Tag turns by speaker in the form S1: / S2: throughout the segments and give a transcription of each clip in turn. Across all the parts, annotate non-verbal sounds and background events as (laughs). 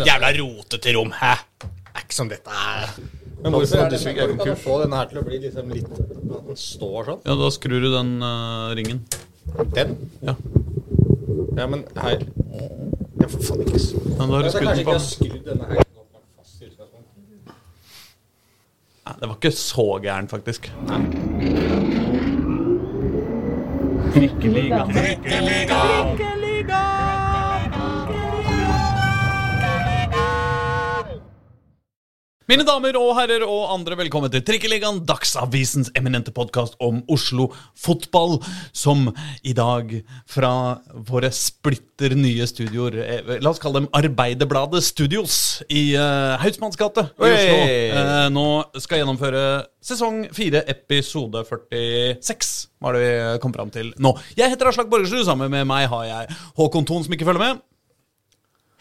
S1: et jævla rotete rom. Hæ? Det er ikke sånn dette er Men hvorfor er det kan du få denne her til å bli liksom litt At den står sånn?
S2: Ja, da skrur du den uh, ringen.
S1: Den?
S2: Ja.
S1: Ja, men her Ja, for faen ikke så
S2: Ja, da har du skrudd den på.
S1: skrudd denne her fast i utgangspunktet.
S2: Nei, det var ikke så gærent, faktisk. Mine damer og herrer og andre, velkommen til Trikkeligaen, Dagsavisens eminente podkast om Oslo fotball, som i dag fra våre splitter nye studioer eh, La oss kalle dem Arbeiderbladet Studios i uh, Haugsmanns gate i Oslo. Uh, nå skal gjennomføre sesong 4, episode 46, var det vi kom fram til nå. Jeg heter Aslak Borgersrud, sammen med meg har jeg Håkon Thon, som ikke følger med.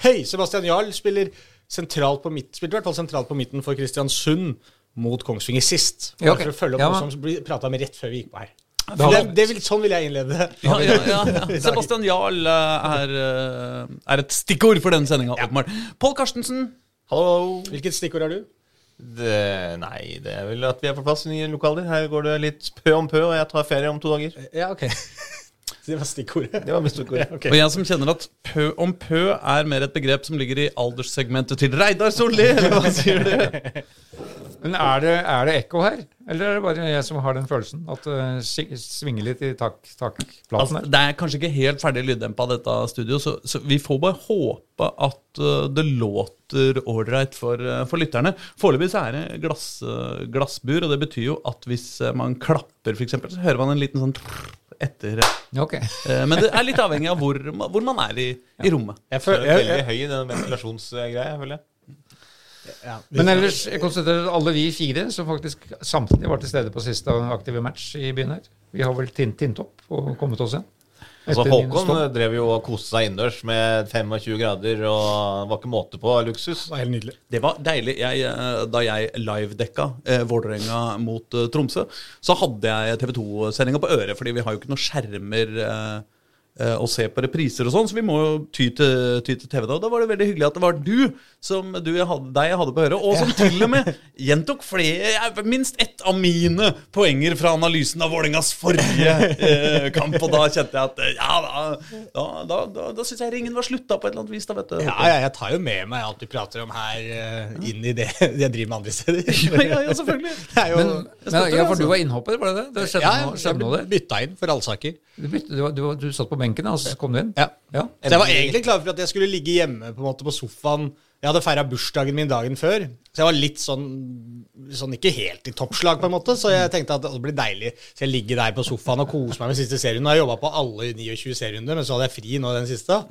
S1: Hei, Sebastian Jarl spiller sentralt på midten, spilte i hvert fall sentralt på midten for Kristiansund mot Kongsvinger sist. Bare
S3: Ja, okay.
S1: for å følge opp
S3: Ja,
S1: noe som vi prata med rett før vi gikk på her. Det, det vil, sånn vil jeg innlede.
S2: Ja, ja, ja, ja. (laughs) Sebastian Jarl eh, er, eh, er et stikkord for denne sendinga, åpenbart. Pål Karstensen.
S4: Hallo.
S1: Hvilket stikkord har du?
S4: Det, nei, det er vel at vi er på plass i nye lokaler. Her går det litt pø om pø, og jeg tar ferie om to dager.
S1: Ja, ok. (laughs) Det var stikkordet.
S4: Det var stikkordet. (laughs) Ja,
S1: okay.
S2: Og jeg som kjenner at pø om pø er mer et begrep som ligger i alderssegmentet til Reidar Solli, eller hva sier du? (laughs)
S3: Men er det, er det ekko her? Eller er det bare jeg som har den følelsen? At det uh, svinger litt i tak, takplaten
S2: Altså,
S3: her?
S2: det er kanskje ikke helt ferdig lyddempa, dette studioet, så, så vi får bare håpe at eh, det låter ålreit for, eh, for lytterne. Foreløpig så er det glass, eh, glassbur, og det betyr jo at hvis eh, man klapper, f.eks., så hører man en liten sånn etter eh, Men det er litt avhengig av hvor, hvor man er i, i rommet.
S1: Jeg føler,
S4: er
S1: jeg,
S4: veldig høy i den ventilasjonsgreia, føler jeg.
S1: ja.
S3: Men ellers, jeg konstaterer at alle vi fire som faktisk samtidig var til stede på siste aktive match i byen her, vi har vel tint, tint opp og kommet oss igjen.
S4: Altså, Håkon drev jo og koste seg innendørs med 25 grader, og det var ikke måte på luksus.
S1: det var helt nydelig.
S2: Det var deilig. Jeg, eh, da jeg livedekka eh, Vålerenga mot eh, Tromsø, så hadde jeg TV 2-sendinga på øret, fordi vi har jo ikke noen skjermer eh, eh, å se på repriser og sånn, så vi må jo ty til, ty til TV da. Og da var det veldig hyggelig at det var du, som du jeg hadde, deg jeg hadde på øret, og som til og med gjentok flere, minst ett av mine poenger fra analysen av Vålerengas forrige eh, kamp, og da kjente jeg at eh, ja, da, da, da, da, da syns jeg ringen var slutta på et eller annet vis, da, vet du.
S1: Ja, ja, jeg tar jo med meg alt du prater om her, eh, inn i det (laughs) jeg driver med andre steder.
S2: Ja, ja, ja, selvfølgelig. (laughs)
S1: Det er jo,
S3: Men, men, ja, for du var innhopper, var det det? Det skjedde
S1: ja,
S3: noe,
S1: jeg
S3: skjedde noe
S1: ble bytta inn for allsaker.
S3: Du, bytte- du, du, du satt på benken, og så kom du inn?
S1: Ja.
S3: Ja.
S1: Så jeg var egentlig klar for at jeg skulle ligge hjemme på, måte på sofaen. Jeg hadde feira bursdagen min dagen før, så jeg var litt sånn, sånn ikke helt i toppslag, på en måte. Så jeg tenkte at det blir deilig. Så jeg ligger der på sofaen og koser meg med siste serien. Nå har jeg jobba på alle 29 serierunder, men så hadde jeg fri nå den siste.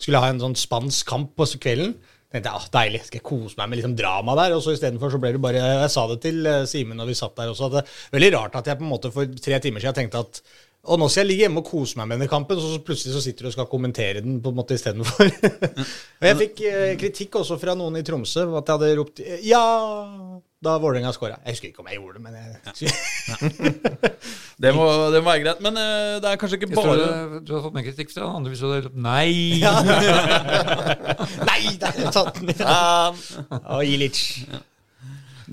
S1: Skulle ha en sånn spansk kamp på kvelden. tenkte jeg, ah, Deilig, skal jeg kose meg med liksom drama der? Og så istedenfor så ble det bare Jeg sa det til eh, Simen når vi satt der også, at det er veldig rart at jeg på en måte for tre timer siden tenkte at og nå skal jeg ligge hjemme og kose meg med denne kampen, og så plutselig så sitter du og skal kommentere den på en måte istedenfor. (laughs) og jeg fikk eh, kritikk også fra noen i Tromsø at jeg hadde ropt eh, ja da Vålerenga scora. Jeg husker ikke om jeg gjorde det, men jeg (laughs)
S2: Det må, det må være greit. Men uh, det er kanskje ikke
S3: Jeg tror
S2: bare
S3: du, du har fått mer kritikk fra den andre hvis du hadde ropt nei. (laughs)
S1: Nei, der tatt den!
S4: Um,
S1: Og Ilic.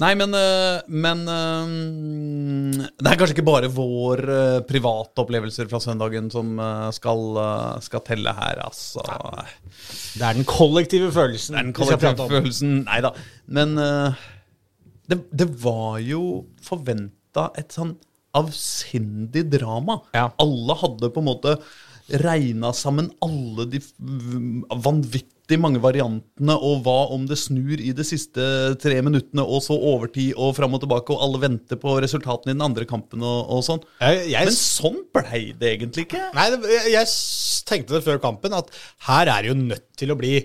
S2: Nei, men, eh, men eh, Det er kanskje ikke bare vår eh, private opplevelser fra søndagen som skal, skal telle her, altså.
S1: Det er den kollektive følelsen
S2: Det er den kollektive følelsen. Nei da. Men det, det var jo forventa et sånn avsindig drama.
S1: Ja.
S2: Alle hadde på en måte regna sammen alle de vanvittig mange variantene, og hva om det snur i de siste tre minuttene, og så overtid og fram og tilbake, og alle venter på resultatene i den andre kampen og, og sånn.
S1: Jeg, jeg,
S2: Men sånn blei det egentlig ikke.
S1: Nei, jeg, jeg tenkte det før kampen, at her er det jo nødt til å bli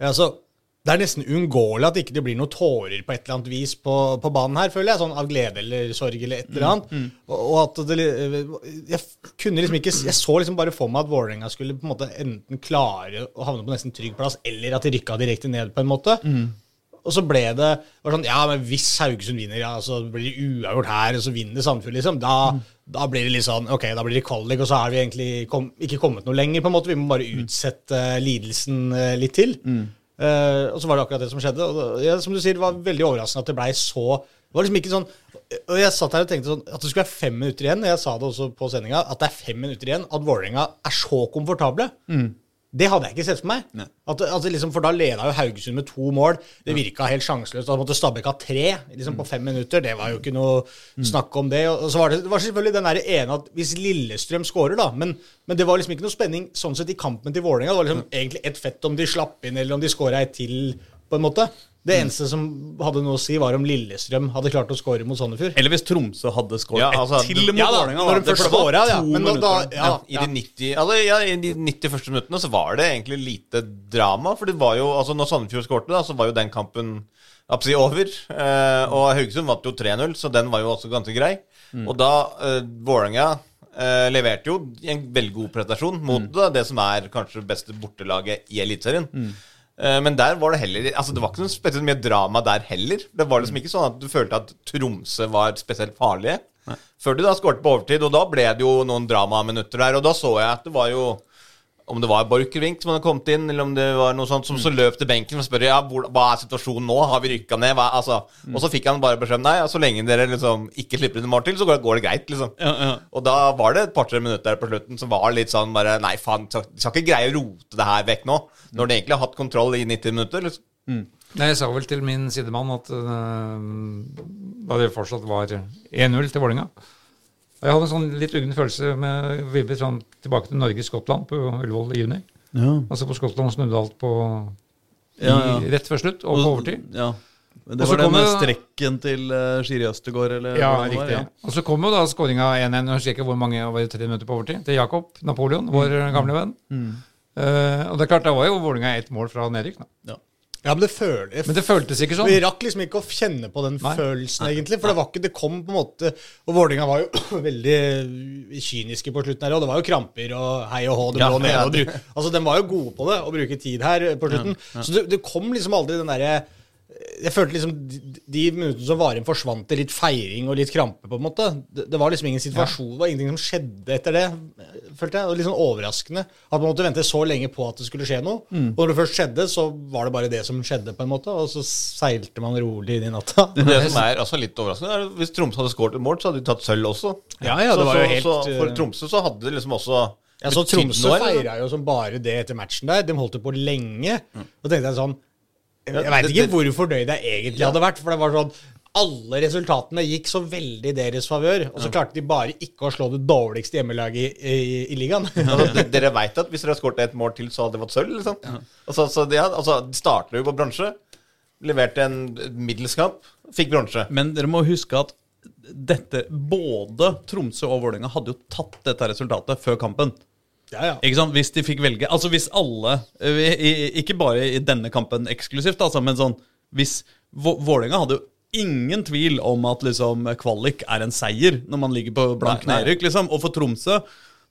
S1: altså, Det er nesten uunngåelig at ikke det blir noen tårer på et eller annet vis på, på banen her, føler jeg. Sånn av glede eller sorg eller et eller annet. Og, og at det Jeg kunne liksom ikke Jeg så liksom bare for meg at Vålerenga skulle på en måte enten klare å havne på nesten trygg plass, eller at de rykka direkte ned, på en måte. Og så ble det var sånn, Ja, men hvis Haugesund vinner, ja, så blir det uavgjort her, og så vinner Sandefjord, liksom. Da, da blir det litt sånn Ok, da blir det kvalik, og så har vi egentlig kom, ikke kommet noe lenger, på en måte. Vi må bare utsette eh, lidelsen eh, litt til. Eh, og så var det akkurat det som skjedde. Og det, som du sier, det var veldig overraskende at det blei så Det var liksom ikke sånn Og jeg satt her og tenkte sånn at det skulle være fem minutter igjen. Jeg sa det også på sendinga, at det er fem minutter igjen. At Vålerenga er så komfortable. Det hadde jeg ikke sett for meg. At, at liksom, for da leda jo Haugesund med to mål. Det virka helt sjanseløst. Da måtte Stabæk ha tre liksom, på fem minutter. Det var jo ikke noe snakk om det. Og så var det, det var selvfølgelig den der ene at hvis Lillestrøm skårer, da men, men det var liksom ikke noe spenning sånn sett i kampen til Vålerenga. Det var liksom egentlig ett fett om de slapp inn, eller om de skåra et til, på en måte. Det eneste som hadde noe å si, var om Lillestrøm hadde klart å score mot Sandefjord.
S2: Eller hvis Tromsø hadde skåret
S4: Ja, altså,
S2: til mot
S1: Ja
S2: Vålerenga.
S1: når de først
S2: det var
S1: skåra, ja. Men da, da ja,
S4: I, de 90, altså, ja, I de 90 første minuttene så var det egentlig lite drama. For det var jo, altså når Sandefjord skårte, da, så var jo den kampen absolutt over. Eh, og Haugesund vant jo 3-0, så den var jo også ganske grei. Og da eh, Vålerenga eh, leverte jo en veldig god prestasjon mot da, det som er kanskje det beste bortelaget i Eliteserien. Eh, Men der var det heller Altså det var ikke noe spesielt mye drama der heller. Det var liksom ikke sånn at du følte at Tromsø var spesielt farlige. Før de da skåret på overtid, og da ble det jo noen dramaminutter der. Og da så jeg at det var jo Om det var Borchgrevink som hadde kommet inn, eller om det var noe sånt, som så løp til benken og spør ja, hvor, hva er situasjonen nå, har vi rykka ned? Hva, altså, Og så fikk han bare beskjed om nei, så lenge dere liksom ikke slipper inn Martin, så går, går det greit, liksom.
S2: Ja, ja.
S4: Og da var det et par-tre minutter på slutten som var litt sånn bare Nei, faen, de skal ikke greie å rote det her vekk nå. Når de egentlig har hatt kontroll i 90 minutter. Liksom.
S3: Nei, Jeg sa vel til min sidemann at øh, da det fortsatt var 1-0 til Vålerenga Jeg hadde en sånn litt uggen følelse med vibber sånn tilbake til Norge-Skottland på Ullevål i juni.
S2: Ja.
S3: Altså på Skottland snudde alt på i,
S2: Ja, ja.
S3: rett før slutt og på overtid.
S2: Ja. Men Det var den
S3: kommer-
S2: strekken til uh, Skiri Østegård, eller
S3: Ja,
S2: hva det var,
S3: riktig. Og så kom jo da skåringa 1-1, jeg husker ikke hvor mange, var i tre minutter på overtid, til Jakob Napoleon, vår gamle venn. Eh, og det er klart, da var jo Vålerenga ett mål fra nedrykk.
S2: Ja.
S1: Ja, men det føl
S3: Men det føltes ikke sånn.
S1: Vi rakk liksom ikke å kjenne på den
S3: Nei.
S1: følelsen, egentlig. For det var ikke, det kom på en måte Og Vålerenga var jo (clears throat) veldig kyniske på slutten her, og det var jo kramper og hei og hå. De
S4: Ja,
S1: lå nede
S4: ja.
S1: og bru- Altså, de var jo gode på det, å bruke tid her på slutten. Så det, det kom liksom aldri den derre jeg følte liksom de, de minuttene som var igjen, forsvant det litt feiring og litt krampe, på en måte. Det, det var liksom ingen situasjon, det var ingenting som skjedde etter det, følte jeg. og litt sånn overraskende at man måtte vente så lenge på at det skulle skje noe. Og når det først skjedde, så var det bare det som skjedde, på en måte. Og så seilte man rolig inn i natta.
S4: Det som er altså litt overraskende, er at hvis Tromsø hadde skåret et mål, så hadde de tatt sølv også.
S1: Ja, ja, det
S4: så,
S1: var jo helt,
S4: så for
S1: eh,
S4: Tromsø så hadde det liksom også
S1: ja, så Tromsø feira jo som bare det etter matchen der. De holdt det på lenge. Og tenkte jeg sånn Jeg
S4: Ja,
S1: veit ikke hvor fornøyd jeg egentlig hadde vært, for det var sånn alle resultatene gikk så veldig i deres favør, og så klarte de bare ikke å slå det dårligste hjemmelaget i, i, i ligaen.
S4: Altså, dere veit at hvis dere hadde skåret et mål til, så hadde det fått sølv? Liksom. Altså, så de, altså, de starter jo på bronse. Leverte en middels kamp, fikk bronse.
S2: Men dere må huske at dette, både Tromsø og Vålerenga hadde jo tatt dette resultatet før kampen.
S1: Ja, ja.
S2: Hvis de fikk velge Altså hvis alle eh, Ikke bare i denne kampen eksklusivt, altså, men sånn Hvis Vå- Vålerenga hadde jo ingen tvil om at liksom kvalik er en seier når man ligger på blank nedrykk, liksom. Og for Tromsø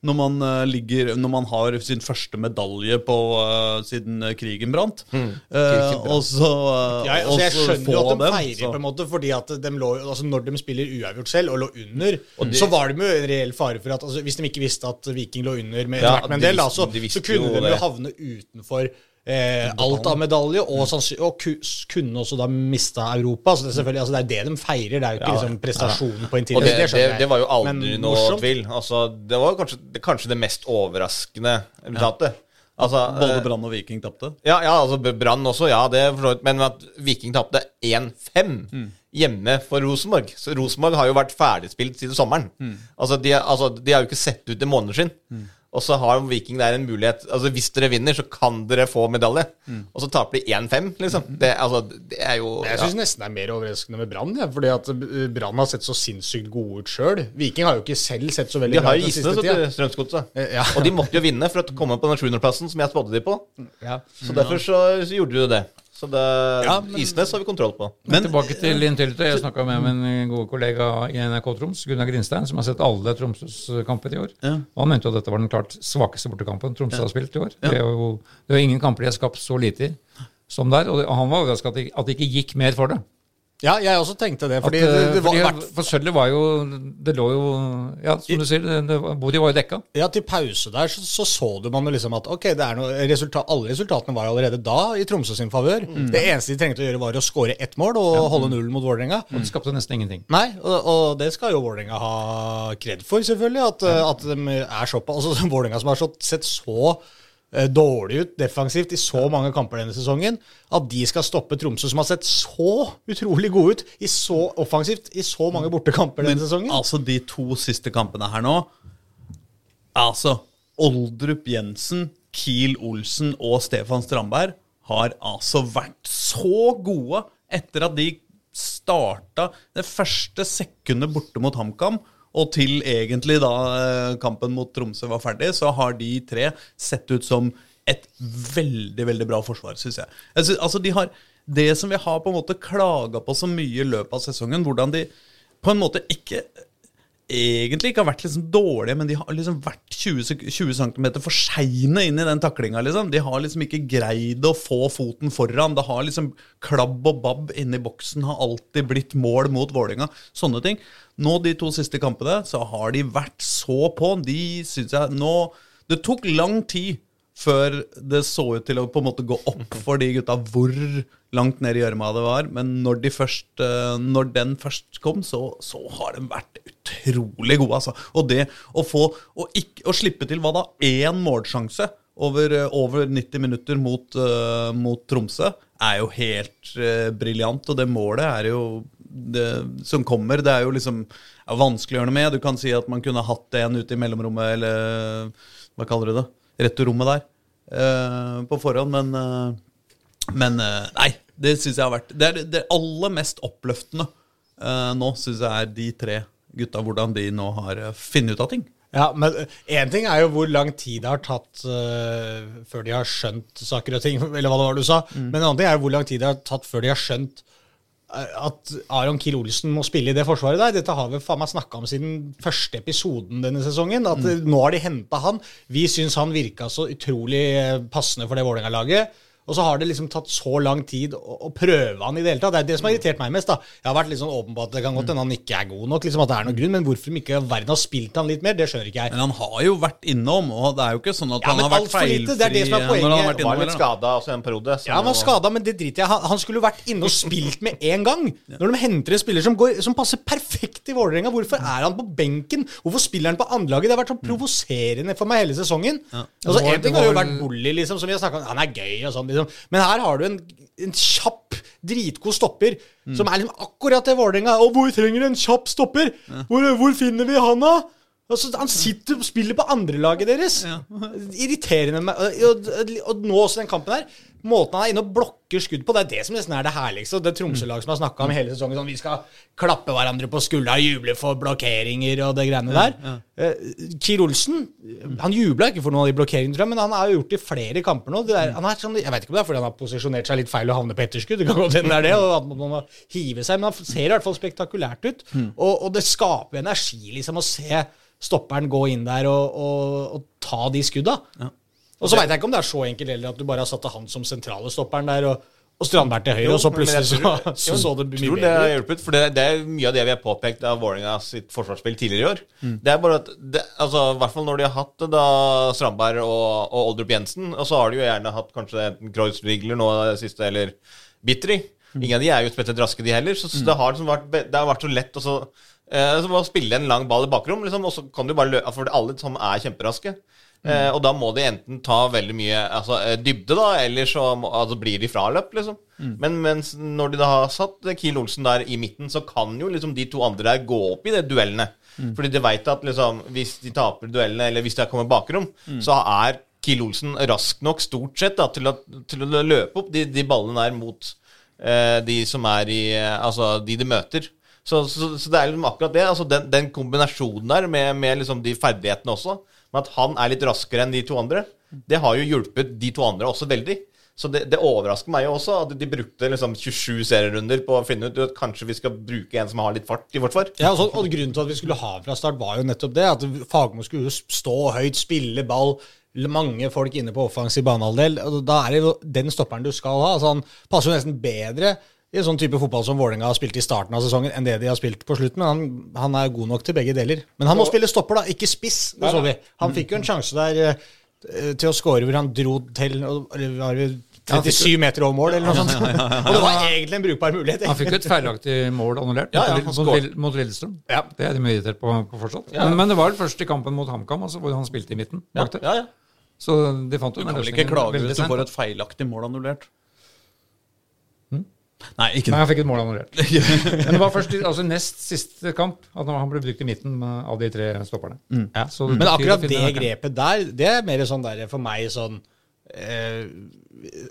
S2: når man, eh, ligger, når man har sin første medalje på uh, siden krigen brant. Eh, og så uh,
S1: Ja, altså, jeg
S2: og
S1: skjønner jo at de feirer,
S2: så-
S1: på en måte, fordi at de lå, altså når de spiller uavgjort selv, og lå under, så var det jo en reell fare for at altså, Hvis de ikke visste at Viking lå under med,
S4: Ja,
S1: med en del, da, så,
S4: de
S1: så kunne
S4: jo
S1: de jo
S4: det.
S1: havne utenfor eh, alt av medalje, og, og kunne også da mista Europa. Så det, selvfølgelig, altså, det er det de feirer, det er jo ikke
S4: Ja,
S1: liksom, prestasjonen på en
S4: Og det, det, det var jo aldri
S1: Men
S4: noe
S1: morsomt.
S4: tvil. Altså, det var kanskje kanskje det mest overraskende resultatet. Altså,
S2: Både
S4: eh,
S2: Brann og Viking tapte.
S4: Ja, ja altså Brann også, ja, det. Men at Viking tapte 1-5 hjemme for Rosenborg. Så Rosenborg har jo vært ferdigspilt siden sommeren. Altså, de, altså, de har jo ikke sett ut i måneder sin. Og så har Viking der en mulighet Altså Hvis dere vinner, så kan dere få medalje. Og så taper de 1-5, liksom. Det, altså, det er jo
S1: Jeg
S4: ja.
S1: nesten det er mer overraskende med Brann. Ja, fordi at eh, Brann har sett så sinnssykt gode ut sjøl. Viking har jo ikke selv sett så veldig bra ut
S4: jo
S1: siste
S4: tida.
S1: De
S4: har
S1: jo
S4: til Strømsgodset.
S1: Eh, ja.
S4: Og de måtte jo vinne for å komme på den 700-plassen som jeg spådde de på.
S1: Ja.
S4: Så derfor så, så gjorde de det. Så det,
S1: Ja, men-
S4: Isnes har vi kontroll på.
S3: Men tilbake til Intility. Jeg snakka med min gode kollega i NRK Troms, Gunnar Grinstein, som har sett alle Tromsøs kamper i år.
S2: Ja.
S3: Og han mente jo at dette var den klart svakeste bortekampen Tromsø har spilt i år. Det er jo det er jo ingen kamper de har skapt så lite i som der. Og det, og han var overraska at, at det ikke gikk mer for det.
S1: Ja, jeg også tenkte det. Fordi
S3: At,
S1: det,
S3: eh,
S1: det var,
S3: fordi, for sølvet var jo Det lå jo Ja, som du sier, bordet det, var- jo dekka.
S1: ja, til pause der så så, så du man jo liksom at ok, det er resultat, alle resultatene var allerede da i Tromsø sin favør. Det eneste de trengte å gjøre, var å skåre ett mål og holde nullen mot Vålerenga.
S3: Og det skapte nesten ingenting.
S1: Nei, og, og det skal jo Vålerenga ha kred for, selvfølgelig. At, ja. at de er såpass altså, Vålerenga som har sett så dårlig ut defensivt i så mange kamper denne sesongen, at de skal stoppe Tromsø, som har sett så utrolig gode ut i så offensivt i så mange bortekamper denne sesongen.
S2: Altså, de to siste kampene her nå Altså, Oldrup Jensen, Kiel Olsen og Stefan Strandberg har altså vært så gode etter at de starta det første sekundet borte mot HamKam, og til egentlig da eh, kampen mot Tromsø var ferdig, så har de tre sett ut som et veldig, veldig bra forsvar, syns jeg. altså, de har Det som vi har på en måte klaga på så mye i løpet av sesongen, hvordan de på en måte ikke egentlig ikke har vært liksom dårlige, men de har liksom vært 20, sek- 20 cm for seine inn i den taklinga. Liksom. De har liksom ikke greid å få foten foran. Det har liksom klabb og babb inni boksen har alltid blitt mål mot Vålinga. Sånne ting. Nå de to siste kampene så har de vært så på. De syns jeg nå Det tok lang tid før det så ut til å på en måte gå opp for de gutta hvor langt ned i gjørma det var. Men når, de først, eh, når den først kom, så, så har de vært utrolig gode. Altså. Og det å få å, ikke, å slippe til hva da? Én målsjanse over, eh, over 90 minutter mot, uh, mot Tromsø er jo helt uh, briljant. Og det målet er jo det som kommer, det er jo liksom er vanskelig å gjøre noe med. Du kan si at man kunne hatt en ute i mellomrommet, eller hva kaller du det? Returrommet der eh, på forhånd, men eh, Men eh, nei, det syns jeg har vært Det er det aller mest oppløftende nå, syns jeg er de tre gutta, hvordan de nå har funnet ut av ting.
S1: Ja, men én ting er jo hvor lang tid det har tatt uh, før de har skjønt saker og ting, eller hva det var du sa. Men en annen ting er jo hvor lang tid det har tatt før de har skjønt at Aron Kiel Olsen må spille i det forsvaret der. Dette har vi faen meg snakka om siden første episoden denne sesongen. At mm. nå har de henta han. Vi syns han virka så utrolig eh, passende for det Vålerenga-laget. Og så har det liksom tatt så lang tid å, å prøve han i det hele tatt. Det er det som har irritert meg mest. da. Jeg har vært litt sånn åpen på at det kan godt hende han ikke er god nok. liksom at det er noen grunn, Men hvorfor de ikke verden har spilt han litt mer, det skjønner ikke jeg.
S2: Men han har jo vært innom, og det er jo ikke sånn at
S1: Ja,
S2: han har vært
S1: alt for lite,
S2: feilfri
S1: det er det som er poenget.
S2: han har vært
S4: Var litt skada også en periode.
S1: Ja, han var skada, men det driter jeg i. Han, han skulle vært inne og spilt med en gang. Når de henter en spiller som, går, som passer perfekt i Vålerenga, hvorfor er han på benken? Hvorfor spiller han på andrelaget? Det har vært så provoserende for meg hele sesongen. Altså, En ting har jo vært Bolly, liksom, som vi har snakka om. Han er gøy og sånn, liksom. Men her har du en, en kjapp, dritgod stopper som er liksom akkurat det Vålerenga. Og hvor trenger du en kjapp stopper? Hvor, hvor finner vi han, da? Altså, han sitter og spiller på andrelaget deres. Irriterende meg. Og, og, og nå også den kampen her. Måten han er inne og blokker skudd på, det er det som nesten er det herligste. Det Tromsø-laget som har snakka om hele sesongen, sånn vi skal klappe hverandre på skuldra og juble for blokkeringer og det greiene der. Eh, Kiel Olsen han jubla ikke for noen av de blokkeringene, tror jeg, men han har jo gjort det i flere kamper nå. Der, han er sånn, jeg vet ikke om det er fordi han har posisjonert seg litt feil og havner på etterskudd, det kan godt hende det er det, og at man må hive seg, men han ser i hvert fall spektakulært ut. Og, og det skaper energi liksom å se stopperen gå inn der og, og, og ta de skudda. Og så veit jeg ikke om det er så enkelt heller at du bare har satt han som sentrale stopperen der, og, og Strandberg til høyre,
S4: Jo,
S1: og så plutselig så,
S4: tror-
S1: så, så det mye
S4: tror det har hjulpet, for det, det er mye av det vi har påpekt av Vålerenga sitt forsvarsspill tidligere i år. Det er bare at det, altså, I hvert fall når de har hatt da Strandberg og, og Oldrup Jensen, og så har de jo gjerne hatt kanskje enten Kreuzrigler nå det siste, eller Bitteri. Ingen av de er jo spesielt raske, de heller. Så, så det, har liksom vært, det har vært så lett å så, eh, så bare spille en lang ball i bakrom, liksom, og så kan du bare løpe For alle som er kjemperaske. Eh, og da må de enten ta veldig mye altså, eh, dybde, da, eller så må, altså, blir de fraløp, liksom. Men mens når de da har satt Kiel Olsen der i midten, så kan jo liksom de to andre der gå opp i de duellene. Fordi de veit at liksom, hvis de taper duellene, eller hvis de kommer bakrom, så er Kiel Olsen rask nok stort sett da, til, å, til å løpe opp de, de ballene der mot eh, de som er i eh, Altså de de møter. Så, så, så det er liksom akkurat det. Altså den, den kombinasjonen der med, med liksom de ferdighetene også, med at han er litt raskere enn de to andre, det har jo hjulpet de to andre også veldig. Så det, det overrasker meg jo også at de brukte liksom 27 serierunder på å finne ut at kanskje vi skal bruke en som har litt fart i vårt far.
S1: Ja, altså, og Grunnen til at vi skulle ha fra start, var jo nettopp det. At Fagermo skulle jo stå høyt, spille ball. Mange folk inne på offensiv banehalvdel. og Da er det jo den stopperen du skal ha. Altså, han passer jo nesten bedre i en sånn type fotball som Vålerenga har spilt i starten av sesongen, enn det de har spilt på slutten. Men han, han er god nok til begge deler. Men han må spille stopper, da, ikke spiss. Det så vi. Han fikk jo en sjanse der eh, til å score hvor han dro til eller var det 37 meter over mål, eller noe sånt. (laughs) Og det var egentlig en brukbar mulighet.
S3: Han fikk jo et feilaktig mål annullert
S4: Ja, ja,
S3: mot, mot, Lillestrøm.
S1: Ja.
S3: Det er de mye irritert på, på fortsatt. Men, men det var den første kampen mot HamKam, altså, hvor han spilte i midten.
S4: Ja,
S3: bak
S4: ja.
S3: Så de fant
S2: Du kan vel ikke klage hvis du får et feilaktig mål annullert? Nei, ikke
S3: Nei, han fikk et mål annullert. (laughs) Men det var først altså nest siste kamp at han ble brukt i midten av de tre stopperne. Ja, så det
S1: Men akkurat det grepet der, det er mer sånn der for meg sånn eh,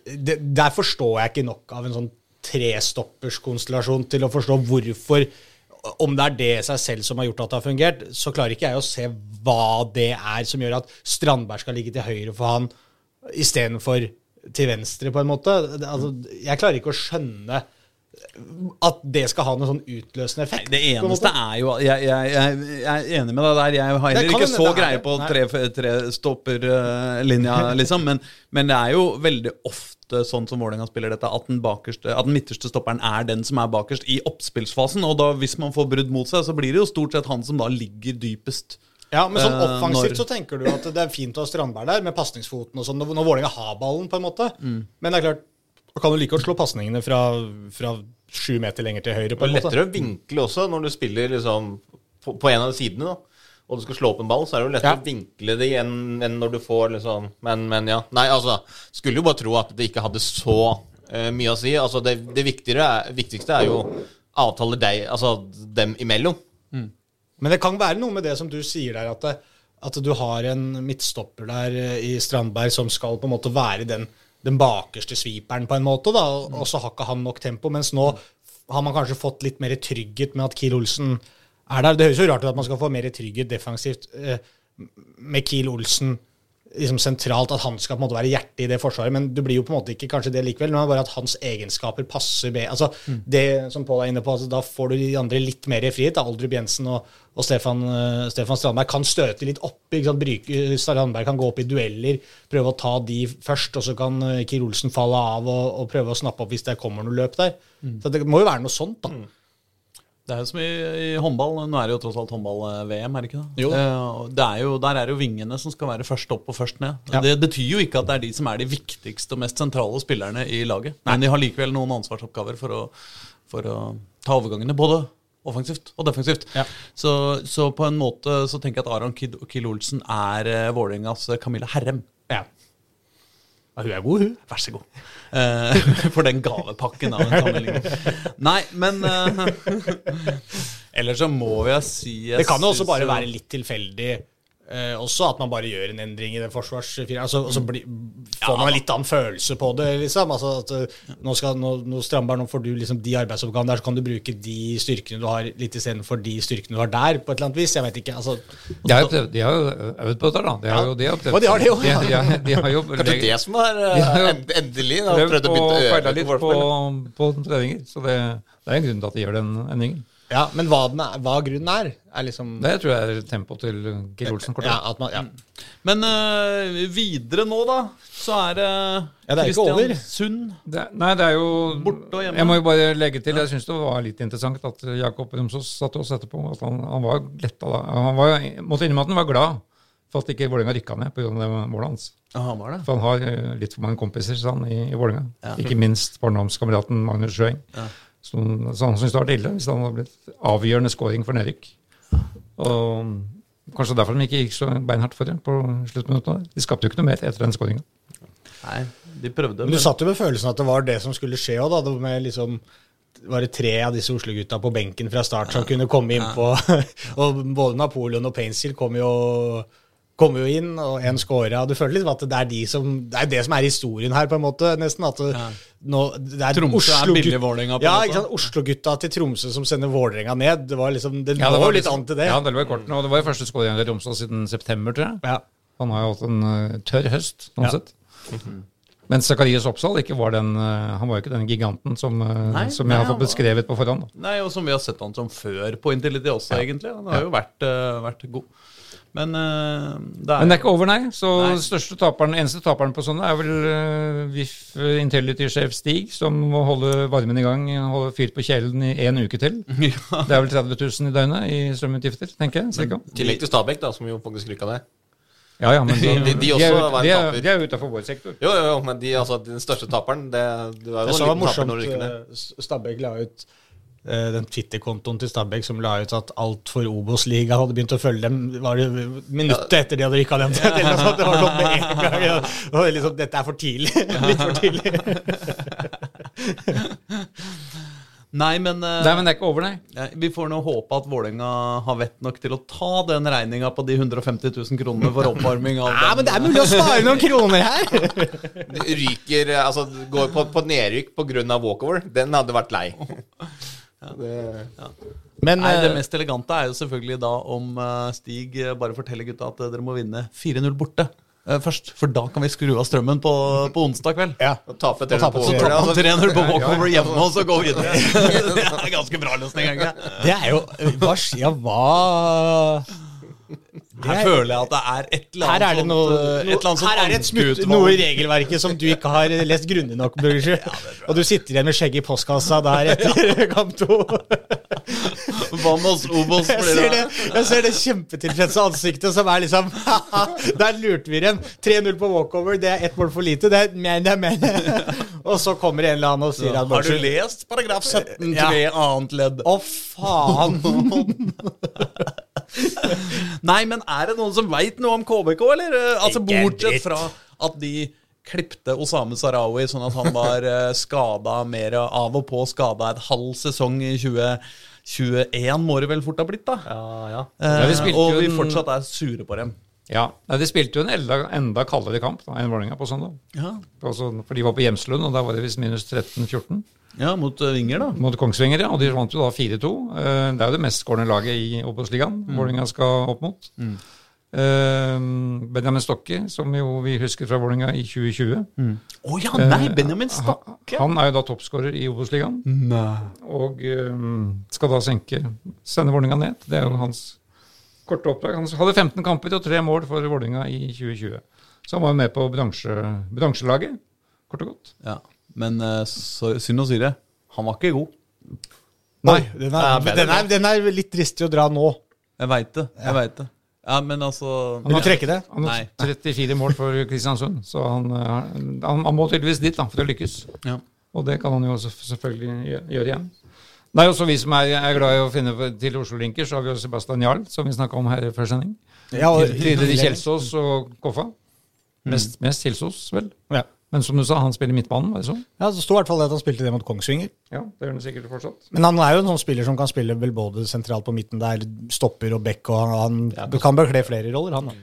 S1: det, Der forstår jeg ikke nok av en sånn trestopperskonstellasjon til å forstå hvorfor Om det er det seg selv som har gjort at det har fungert, så klarer ikke jeg å se hva det er som gjør at Strandberg skal ligge til høyre for han istedenfor til venstre, på en måte. Altså, jeg klarer ikke å skjønne at det skal ha noen sånn utløsende effekt.
S2: Det eneste er jo Jeg, jeg, jeg, jeg er enig med deg der. Jeg har heller ikke så greie
S1: på
S2: på
S1: Nei.
S2: trestopperlinja, liksom. Men, men det er jo veldig ofte sånn som Vålerenga spiller dette, at den, bakerste, at den midterste stopperen er den som er bakerst i oppspillsfasen. Og da, hvis man får brudd mot seg, så blir det jo stort sett han som da ligger dypest.
S1: Ja, men sånn
S2: Eh,
S1: offensivt
S2: når-
S1: så tenker du at det er fint å ha Strandberg der, med pasningsfoten og sånn, når Vålerenga har ballen, på en måte.
S2: Mm.
S1: Men det er klart, da kan du like godt slå pasningene fra, fra sju meter lenger til høyre, på en måte.
S4: lettere å vinkle også når du spiller liksom på, på en av sidene. da Og du skal slå opp en ball, så er det jo lettere
S1: Ja.
S4: å vinkle det enn, enn når du får liksom Men, men ja. Nei, altså. Skulle jo bare tro at det ikke hadde så uh, mye å si. Altså, det, det er, viktigste er jo avtaler deg, altså dem imellom.
S1: Men det kan være noe med det som du sier der, at, det, at du har en midtstopper der eh, i Strandberg som skal på en måte være den, den bakerste sviperen, på en måte, da, og, så har ikke han nok tempo. Mens nå har man kanskje fått litt mer trygghet med at Kiel Olsen er der. Det høres jo rart ut at man skal få mer trygghet defensivt eh, med Kiel Olsen liksom sentralt, at han skal på en måte være hjertet i det forsvaret, men du blir jo på en måte ikke kanskje det likevel. Nå er det bare at hans egenskaper passer bedre. Altså, Det som Pål er inne på, altså, da får du de andre litt mer i frihet. da, Aldrup Jensen og, og Stefan, uh, Stefan Strandberg kan støte litt opp. ikke sant, Bryke, Strandberg kan gå opp i dueller, prøve å ta de først, og så kan uh, Kir Olsen falle av og, og prøve å snappe opp hvis det kommer noe løp der. Så det må jo være noe sånt, da.
S2: Det er jo som i, i håndball. Nå er det jo tross alt håndball-VM, er det ikke det?
S1: Jo.
S2: Eh, det er jo, der er det jo vingene som skal være først opp og først ned.
S1: Ja.
S2: Det betyr jo ikke at det er de som er de viktigste og mest sentrale spillerne i laget. Men de har likevel noen ansvarsoppgaver for å, for å ta overgangene, både offensivt og defensivt.
S1: Ja.
S2: Så, så på en måte så tenker jeg at Aron Kid Kiel Olsen er uh, Vålerengas Camilla Herrem.
S1: Ja. hun er god, hun.
S2: Vær så god. Uh, (laughs) for den gavepakken av en sammenligning. Nei, men uh, (laughs) Ellers så må jeg si jeg
S1: Det kan jo også bare være litt tilfeldig eh, også, at man bare gjør en endring i den forsvarsfirmaet. Altså, og så bli, får man en litt annen følelse på det, liksom. Altså, at, eh, nå, skal, nå, nå Strandberg, nå får du liksom de arbeidsoppgavene der, så kan du bruke de styrkene du har, litt istedenfor de styrkene du har der, på et eller annet vis. Jeg vet ikke. Altså,
S3: De har jo prøvd- de har jo øvd på dette, da. De har jo, de har prøvd.
S1: De har det jo.
S3: De, de, de har jo (laughs)
S4: Kanskje det som er
S3: De har jo
S4: end- endelig da,
S3: prøvd
S4: prøvd å bytte øve
S3: litt
S4: på
S3: på, på treninger. Så det, det er en grunn til at de gjør den endringen.
S1: Ja, men hva, den er, hva grunnen er, er liksom
S3: Det tror jeg er tempoet til Geir Olsen. kort
S1: ja, man, ja.
S2: Men uh, videre nå, da, så er det
S1: Ja, det er.
S2: Kristiansund.
S3: Det, nei, det er jo
S2: Borte og hjemme.
S3: Jeg må jo bare legge til, jeg syns det var litt interessant at Jakob Romsås satte oss etterpå. At han, han var letta da. Han var, måtte innrømme at han var glad for at ikke Vålerenga rykka ned pga. målet hans.
S2: Aha, han var det.
S3: For han har eh, litt for mange kompiser sa han, i, i Vålerenga.
S2: Ja.
S3: Ikke minst barndomskameraten Magnus Sjøeng.
S2: Ja.
S3: Så, han syntes det var ille hvis han hadde blitt avgjørende scoring for nedrykk. Og Kanskje derfor de ikke gikk så beinhardt for det på sluttminuttene. De skapte jo ikke noe mer etter den skåringa.
S2: Nei, de prøvde.
S1: Men du satt jo med følelsen at det var det som skulle skje òg, da. Det var med liksom var det tre av disse Oslo-gutta på benken fra start som kunne komme innpå. (laughs) og både Napoleon og Painsil kom jo, kom jo inn, og én scora. Du føler liksom at det er, de som, det er det som er historien her, på en måte, nesten. At det,
S2: Ja.
S1: nå, det er
S2: Tromsø Oslo,
S1: er
S2: billig Vålerenga, på en
S1: Ja,
S2: måte.
S1: ikke sant. Oslo-gutta til Tromsø som sender Vålerenga ned. Det var liksom, det
S3: Ja, det var
S1: litt
S3: liksom-
S1: an til det.
S3: Ja, det var i kortene. Og det var jo første skåringen til Tromsø siden september, tror jeg.
S1: Ja.
S3: Han har jo hatt en uh, tørr høst, sånn
S1: Ja.
S3: sett. Men Zakarias Oppsal ikke var den, eh, han var jo ikke den giganten som, eh,
S2: Nei,
S3: som
S2: nei,
S3: jeg har fått beskrevet på forhånd.
S2: Nei, og som vi har sett han som før på Intility også, egentlig. Han har jo vært, vært god. Men uh, det er
S3: Men det er ikke over, nei. Så
S2: Nei.
S3: største taperen, eneste taperen på sånne er vel uh, VIF Intelligity-sjef Stig, som må holde varmen i gang, holde fyr på kjelen i en uke til. (laughs)
S2: ja.
S3: Det er vel 30 000 i døgnet i strømutgifter, tenker jeg. Cirka.
S4: I tillegg til Stabæk, da, som jo faktisk rykka ned.
S3: Ja, ja, men (laughs)
S4: De- de- de også
S3: er,
S4: var en
S3: er,
S4: taper.
S3: de er utafor vår sektor.
S4: Jo, jo, jo, men de, altså, den største taperen Det, det var jo
S1: det en
S4: liten taper når de rykker ned.
S1: eh, Stabæk la ut eh, den Twitter-kontoen til Stabæk som la ut at alt for Obos-liga hadde begynt å følge dem var det minuttet etter de hadde rykka dem til. eller noe. Det var sånn med en gang. ja. Det liksom, Dette er for tidlig. (laughs) Litt for tidlig. (laughs)
S2: Nei, men, eh,
S3: Nei, men det er ikke over, nei.
S2: Vi får nå håpe at Vålerenga har vett nok til å ta den regninga på de 150 000 kronene for oppvarming av (laughs)
S1: nei,
S2: den.
S1: men det er mulig å spare noen kroner her!
S4: Ryker eh, Altså, går på, på nedrykk pga. walkover. Den hadde vært lei. Det,
S1: Men
S2: Nei, Det
S1: eh,
S2: mest elegante er jo selvfølgelig da om eh, Stig eh, bare forteller gutta at dere må vinne 4-0 borte først. For da kan vi skru av strømmen på, på onsdag kveld.
S1: ja. Og tape
S2: Så
S4: over,
S2: tar
S4: altså,
S2: 3-0 på walkover hjemme og så gå videre. (laughs) Det er ganske bra løsning, egentlig.
S1: Det er jo Hva skjer hva
S2: Her føler jeg at det er et eller annet Her
S1: er det noe,
S2: sånt, et annet
S1: her er det et smutt, noe i regelverket som du ikke har lest grundig nok, Burger. og du sitter igjen med skjegget i postkassa der etter (laughs) kamp to.
S2: Vamos, Obos?
S1: Jeg ser det, jeg ser det kjempetilfredse ansiktet som er liksom (laughs) Der lurte vi dem. 3-0 på walkover, det er ett mål for lite. Det er men, det er men. Og så kommer en eller annen og sier at
S2: Har du lest paragraf 17
S1: Ja.
S2: 3 annet ledd?
S1: Å, faen! (laughs)
S2: Nei, men er det noen som veit noe om KBK, eller? Eh, Altså Bortsett fra at de klipte Osame Sarawi sånn at han var uh, skada mer av og på skada et halv sesong i 2021, må det vel fort ha blitt, da.
S4: ja, ja.
S2: Eh,
S3: Ja, vi
S2: og vi fortsatt er sure på dem.
S3: Ja, De spilte jo en enda, enda kaldere kamp da, enn Vålerenga på søndag.
S2: Ja,
S3: Altså, for de var på Hjemslund, og da var det visst minus 13-14
S2: ja mot uh, Vinger, da.
S3: mot Kongsvinger. ja, Og de vant jo da 4-2. Eh, Det er jo det mest skårende laget i Obos-ligaen Vålerenga skal opp mot. Eh, Benjamin Stokke, som jo vi husker fra Vålerenga i 2020.
S2: Å ja, nei! Benjamin Stokke.
S3: Han er jo da toppskårer i Obos-ligaen. Og eh, skal da senke sende Vålerenga ned. Det er jo hans korte oppdrag. Han hadde 15 kamper og tre mål for Vålerenga i 2020. Så han var jo med på bransje, bransjelaget, kort og godt.
S2: Ja. Men uh, så, synd å si det, han var ikke god.
S1: Nei, den er, den, er, den er litt dristig å dra nå.
S2: Jeg veit det. jeg vet det. Ja, men altså
S1: Vil du trekke det?
S3: Han har 34 mål for Kristiansund, så han, eh, han, han må tydeligvis dit da, for å lykkes.
S2: Ja.
S3: Og det kan han jo selvf- selvfølgelig gjøre igjen. Nei, også Vi som er, er glad i å finne til Oslo-linker, så har vi jo Sebastian Jarl, som vi snakka om her før sending.
S1: Ja,
S3: Tidligere Kjelsås og Koffa. Mest, mest Kjelsås, vel.
S1: Ja.
S3: Men som du sa, han spiller midtbanen, var det sånn?
S1: Ja, Det sto i hvert fall at han spilte det mot Kongsvinger.
S3: Ja, det gjør han sikkert fortsatt.
S1: Men han er jo en sånn spiller som kan spille vel både sentralt på midten der, stopper og back, og han, han kan bekle flere roller, han. da.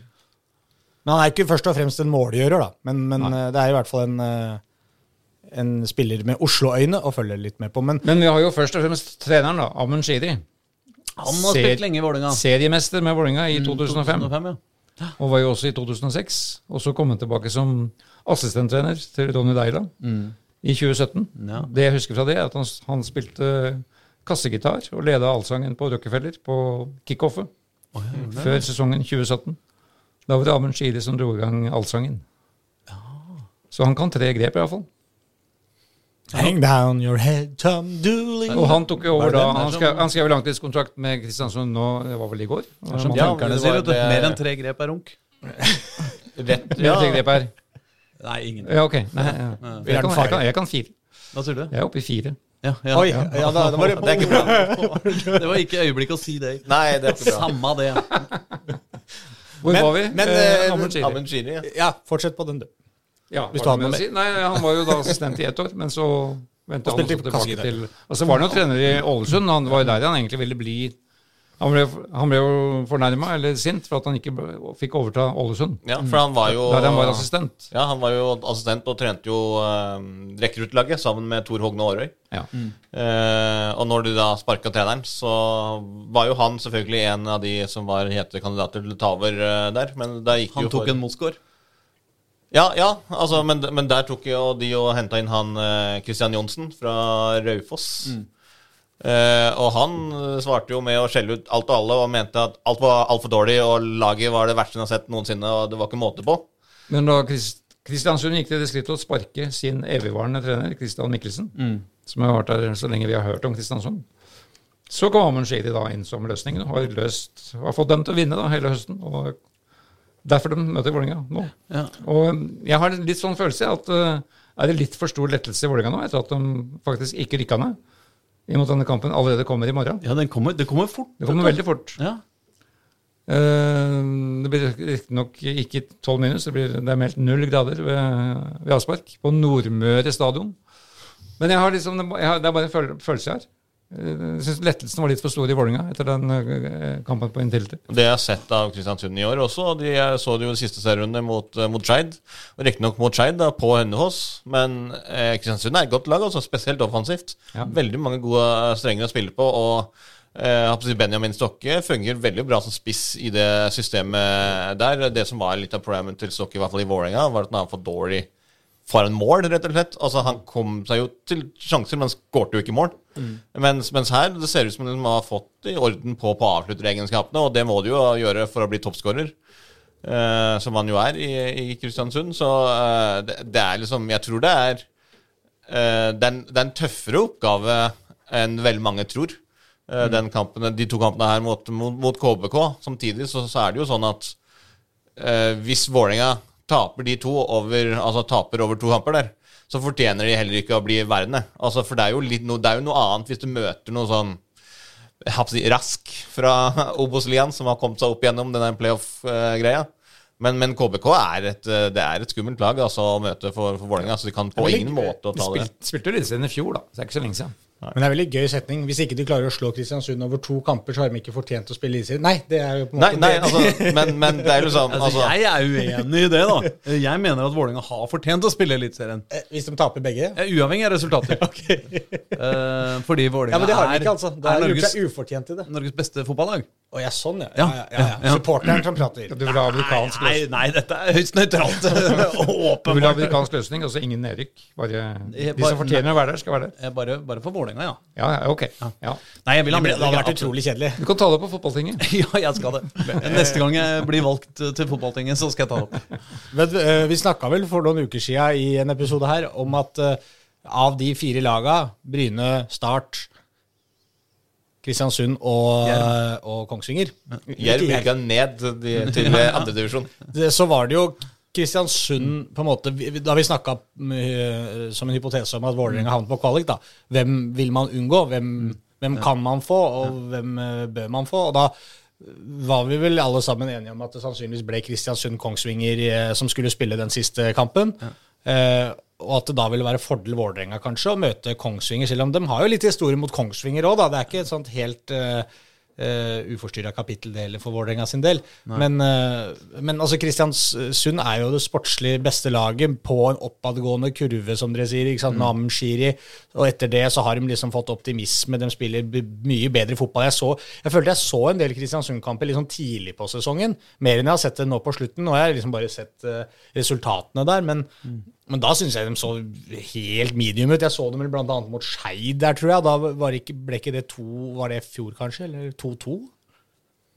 S1: Men han er ikke først og fremst en målgjører, da. Men, men eh, det er i hvert fall en, eh, en spiller med Oslo-øyne å følge litt med på. Men
S3: Men vi har jo først og fremst treneren, da, Amund Shidi.
S2: Han har spilt lenge i Vålinga.
S3: Seriemester med Vålinga i 2005.
S2: 2005 ja.
S3: Og var jo også i 2006. Og så kom han tilbake som assistenttrener til Ronny Deila i 2017.
S2: Ja.
S3: Det jeg husker fra det, er at han, han spilte kassegitar og leda allsangen på Rockefeller på kickoffet før sesongen 2017. Da var det Amund Shiri som dro i gang allsangen. Så han kan tre grep, iallfall.
S1: hang down your head, Tom Dooley.
S3: Og han tok jo over da Han skrev, han skrev langtidskontrakt med Kristiansund nå, det var vel i går?
S2: Ja,
S4: det var det-
S2: Mer enn tre grep er runk.
S4: Rett,
S3: ja. tre grep her.
S2: Nei, ingen.
S3: Ja, ok. Nei, ja. Jeg, kan, jeg, kan, jeg kan fire.
S2: Hva sier du?
S3: Jeg er oppe i fire.
S2: Ja, ja.
S1: Oi, ja, da, da var det
S4: Det er ikke bra. (laughs)
S2: Det var ikke øyeblikk å si det.
S4: Nei, det er ikke bra.
S2: Samme det.
S3: Hvor
S1: Men-
S3: var vi?
S1: men,
S3: eh,
S1: eh.
S3: Amund Shiri,
S4: ja.
S1: Ja, fortsett på den, du.
S3: Ja,
S1: hvis du har noe
S3: mer å si? Nei, Han var jo da assistent i ett år, men så vendte han også tilbake til Og så var han jo trener i Ålesund, han var jo der han egentlig ville bli Han ble, han ble jo fornærma, eller sint, for at han ikke fikk overta Ålesund.
S4: ja. For han var jo
S3: Der han var assistent.
S4: Ja, han var jo assistent og trente jo uh, rekruttlaget sammen med Tor Hogne Aarøy.
S3: Ja.
S4: Eh, og når du da sparka treneren, så var jo han selvfølgelig en av de som var hete kandidater til å ta over eh, der. Men der gikk
S2: Han
S4: jo
S2: tok
S4: for
S2: en Mosgaard.
S4: Ja, ja, altså, men, men der tok jo de og henta inn han eh, Christian Johnsen fra Raufoss. Eh, og han svarte jo med å skjelle ut alt og alle og mente at alt var altfor dårlig, og laget var det verste han har sett noensinne, og det var ikke måte på.
S3: Men da Kristiansund gikk til det skrittet å sparke sin evigvarende trener, Christian Mikkelsen, som har vært der så lenge vi har hørt om Kristiansund, så kom Amund Shady da inn som løsningen og har, løst, har fått dem til å vinne da hele høsten. og Derfor de møter Vålerenga nå.
S2: Ja.
S3: Og jeg har litt sånn følelse at uh, er det litt for stor lettelse i Vålerenga nå, etter at de faktisk ikke rykka ned, i og denne kampen allerede kommer i morgen.
S2: Ja, den kommer, det kommer fort.
S3: Det kommer veldig fort.
S2: Ja.
S3: Uh, det blir riktignok ikke tolv minus, det, blir, det er meldt null grader ved, ved avspark på Nordmøre stadion. Men jeg har liksom, jeg har, det er bare en følelse jeg har. Eh, Jeg syns lettelsen var litt for stor i Vålerenga etter den eh, kampen på Intility.
S4: Det jeg har sett av Kristiansund i år også, og de så det jo i siste serierunde mot, eh, mot Skeid. Riktignok mot Skeid på Hønefoss, men eh, Kristiansund er et godt lag, også, spesielt offensivt.
S3: Ja.
S4: Veldig mange gode strenger å spille på. og Benjamin Stokke fungerer veldig bra som spiss i det systemet der. Det som var litt av problemet til Stokke, i hvert fall i Vålerenga, var at han var for dårlig foran mål, rett og slett. Altså, han kom seg jo til sjanser, men skårte jo ikke mål. Mens, mens her, det ser ut som de har fått i orden på, på avslutteregenskapene, og det må du jo gjøre for å bli toppskårer. eh, som han jo er i, i Kristiansund. Så eh, det, det er liksom Jeg tror det er eh, den, er en, det er en tøffere oppgave enn veldig mange tror. Eh, den kampen, de to kampene her mot, mot, mot KBK. Samtidig så, så er det jo sånn at eh, hvis Vålerenga taper de to over, altså taper over to kamper der, så fortjener de heller ikke å bli værende. Altså, for det er, jo litt no, det er jo noe annet hvis du møter noe sånn si, rask fra (laughs) Obos-ligaen, som har kommet seg opp gjennom denne playoff-greia. Men, men KBK er et, det er et skummelt lag altså, å møte for, for Vålerenga, så de kan på ingen måte å ta det.
S3: spilte, spilte jo Eliteserien i fjor, da. Så det er ikke så lenge siden.
S1: Men det er en veldig gøy setning. Hvis ikke du klarer å slå Kristiansund over to kamper, så har de ikke fortjent å spille Eliteserien. Nei, det er jo på en måte
S4: nei,
S1: det.
S4: altså, men, men det er jo sånn
S2: Altså,
S4: altså,
S2: jeg er uenig i det, da. Jeg mener at Vålerenga har fortjent å spille Eliteserien.
S1: Eh, Hvis de taper begge?
S2: Eh, Uavhengig av resultater. (laughs) okay. fordi
S1: Ja, men det har de
S2: er,
S1: ikke, altså. Da
S2: er
S1: gjort
S2: Norges,
S1: ufortjent i det.
S2: Norges beste fotballag.
S1: Å ja, sånn, ja.
S2: Ja,
S1: Ja, ja, ja, ja. Supporteren som (clears throat) prater.
S3: Du vil ha amerikansk løsning,
S2: nei, dette er høyst nøytralt. (laughs)
S3: du vil ha amerikansk løsning altså ingen nedrykk. Bare, de
S2: bare-
S3: som fortjener å være der, skal være der.
S2: Bare, bare for Vålerenga, ja.
S3: Ja, ja, ok. Ja.
S2: Nei, jeg vil ha
S1: Det hadde vært utrolig kjedelig.
S3: Du kan ta det opp på fotballtinget. (laughs)
S2: Ja, jeg skal det. Neste gang jeg blir valgt til fotballtinget, så skal jeg ta det opp.
S1: Men, eh, vi snakka vel for noen uker siden i en episode her om at eh, av de fire laga, Bryne, Start, Kristiansund og, og Kongsvinger.
S4: Jerv rykka ned til, (laughs) andredivisjon.
S1: Så var det jo Kristiansund på en måte, Da vi snakka som en hypotese om at Vålerenga havnet på kvalik, da, hvem vil man unngå? Hvem, hvem kan man få, og hvem eh, bør man få? Og da var vi vel alle sammen enige om at det sannsynligvis ble Kristiansund-Kongsvinger eh, som skulle spille den siste kampen. Eh, og at det da ville være fordel Vålerenga kanskje å møte Kongsvinger, selv om de har jo litt historie mot Kongsvinger òg, da. Det er ikke et sånt helt uh, uforstyrra kapittel det heller for Vålerenga sin del. Men, uh, men altså Kristiansund er jo det sportslig beste laget på en oppadgående kurve, som dere sier. ikke sant, mm. Amund Shiri. Og etter det så har de liksom fått optimisme. De spiller mye bedre fotball. Jeg, så, jeg følte jeg så en del Kristiansund-kamper liksom tidlig på sesongen. Mer enn jeg har sett det nå på slutten. Nå har jeg liksom bare sett uh, resultatene der. Men, men da syns jeg de så helt medium ut. Jeg så dem bl.a. mot Skeid der, tror jeg. Da var ikke, ble ikke det to Var det fjor, kanskje? Eller 2-2?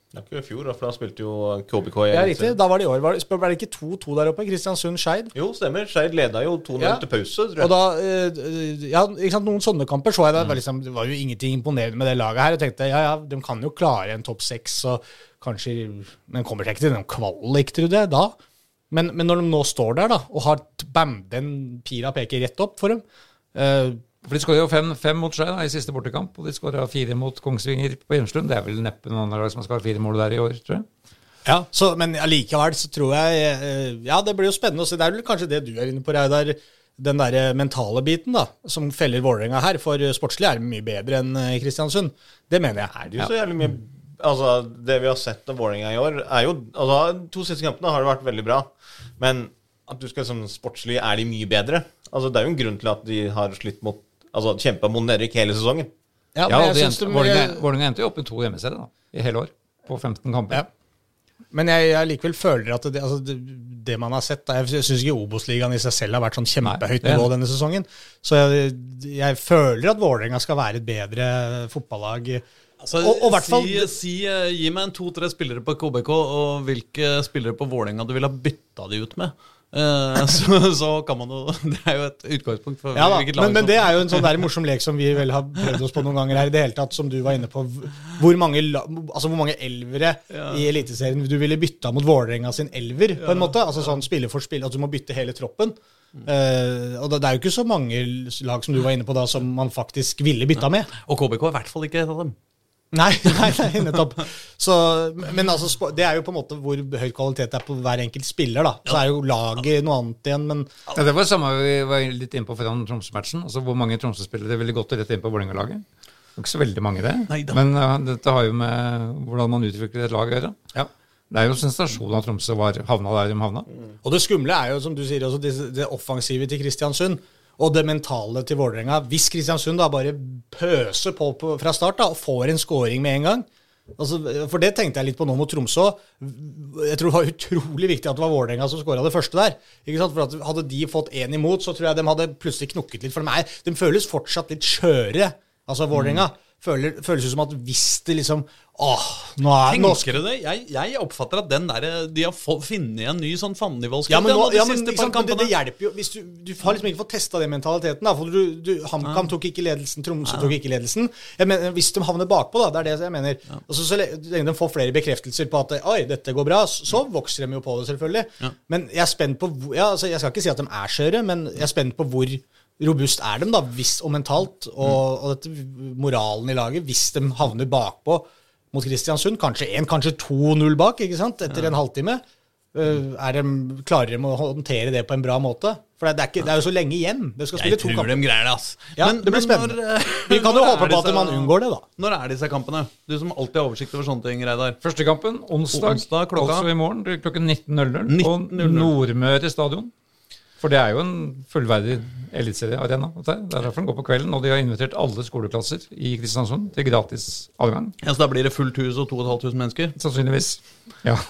S4: Det er ikke i fjor, for da spilte jo KBK i
S1: Ja, riktig. Da var det i år. Var det, ble det ikke 2-2 der oppe? Kristiansund-Skeid?
S4: Jo, stemmer. Skeid leda jo 2-0
S1: Ja.
S4: til pause, tror jeg.
S1: Og da, eh, ja, ikke sant, Noen sånne kamper så jeg. Det var, liksom, det var jo ingenting imponerende med det laget her. Jeg tenkte ja, ja, de kan jo klare en topp seks, og kanskje Men kommer seg ikke til noen kvalik, trodde jeg, da. Men, men når de nå står der da, og har bam, den pila peker rett opp for dem uh,
S3: For De skåra jo fem, fem mot seg da, i siste bortekamp, og de skåra fire mot Kongsvinger på Hjemslund. Det er vel neppe noen andre lag som skal ha fire mål der i år, tror jeg.
S1: Ja, så, Men allikevel så tror jeg uh, Ja, det blir jo spennende å se. Det er vel kanskje det du er inne på, Reidar. Den der mentale biten da, som feller Vålerenga her. For eh, sportslig er mye bedre enn Kristiansund. Det mener jeg.
S4: er det jo så jævlig mye Altså, Det vi har sett av Vålerenga i år, er jo Altså, to siste kampene har det vært veldig bra, men at du skal sånn sportslig er de mye bedre. Altså, Det er jo en grunn til at de har slitt mot Altså kjempa mot nedrykk hele sesongen.
S1: Ja, men
S3: ja,
S1: jeg
S3: endte-
S1: synes de,
S3: Vålerenga Vålerenga endte jo opp i to hjemmeserier da, i hele år, på 15 kamper.
S1: Ja. Men jeg, jeg likevel føler at det, altså det, det man har sett da, Jeg syns ikke Obos-ligaen i seg selv har vært sånn kjempehøyt
S3: Nei,
S1: nivå denne sesongen. Så jeg, jeg føler at Vålerenga skal være et bedre fotballag.
S2: Altså,
S1: Og- og hvert fall-
S2: si, si, eh, gi meg en to-tre spillere på KBK, og hvilke spillere på Vålerenga du ville ha bytta de ut med. Eh, (laughs) så, så kan man jo (laughs) Det er jo et utgangspunkt for
S1: Ja
S2: hvilket lag
S1: men, men det er jo en sånn der morsom lek som vi vel har prøvd oss på noen ganger her i det hele tatt, som du var inne på. Hvor mange, altså hvor mange elvere i Eliteserien du ville bytta mot Vålerenga sin elver, på en måte? Altså sånn spiller for spiller, at du må bytte hele troppen. Uh, og det, det er jo ikke så mange lag som du var inne på da, som man faktisk ville bytta med.
S2: Og KBK er i hvert fall ikke et av dem.
S1: Nei, (laughs) nei, nei nettopp. Så, men altså, det er jo på en måte hvor høy kvalitet det er på hver enkelt spiller, da. Så er jo laget noe annet igjen, men
S3: Ja, det var det samme vi var litt inne på foran Tromsø-matchen. Altså Hvor mange Tromsø-spillere ville gått rett inn på Vålerenga-laget? Ikke så veldig mange, det.
S2: Neida.
S3: Men uh, dette har jo med hvordan man utvikler et lag å gjøre.
S1: ja.
S3: Det er jo sensasjon at Tromsø var havna der de havna.
S1: Og det skumle er jo, som du sier, også det, det offensive til Kristiansund. Og det mentale til Vålerenga. Hvis Kristiansund da bare pøser på, fra start da, og får en scoring med en gang altså, For det tenkte jeg litt på nå mot Tromsø. Jeg tror det var utrolig viktig at det var Vålerenga som skåra det første der. For Hadde de fått én imot, så tror jeg de hadde plutselig knukket litt. For de, er, de føles fortsatt litt skjøre, altså Vålerenga. Føler, føles ut som at hvis det liksom Åh, nå er nå
S2: Tenker du det? Jeg, jeg oppfatter at den der, de har få- funnet en ny sånn fannivålskutt
S1: Ja, men, nå, ja, men men det, det hjelper jo hvis du, du har liksom ikke fått testa den mentaliteten. da, for du, du, HamKam tok ikke ledelsen, Tromsø tok ikke ledelsen. Mener, Hvis de havner bakpå, da, det er det jeg mener. Og så, så lenge de får flere bekreftelser på at oi, dette går bra, så vokser de jo på det, selvfølgelig. Men jeg er spent på ja, altså, Jeg skal ikke si at de er skjøre, men jeg er spent på hvor robust er de da, hvis, og mentalt, og, og dette, moralen i laget, hvis de havner bakpå mot Kristiansund. Kanskje 1, kanskje 2-0 bak, ikke sant, etter en halvtime. Uh, er de, klarer de å håndtere det på en bra måte? For det er, ikke, det er jo så lenge igjen. Det skal spille
S2: Jeg tror de greier det, ass.
S1: Ja, det blir spennende.
S2: når,
S1: Vi kan (laughs) jo håpe på at man unngår det, da.
S2: Når er disse kampene? Du som alltid har oversikt over sånne ting, Reidar.
S3: Første kampen onsdag,
S2: Onsdag klokka-
S3: også i morgen klokken 19.00 på
S2: 19.00.
S3: Nordmøre stadion. For det er jo en fullverdig eliteseriearena. Det er derfor den går på kvelden. Og de har invitert alle skoleklasser i Kristiansund til gratis adgang.
S2: Ja, så da blir det fullt hus og 2500 mennesker?
S3: Sannsynligvis. Ja. (laughs)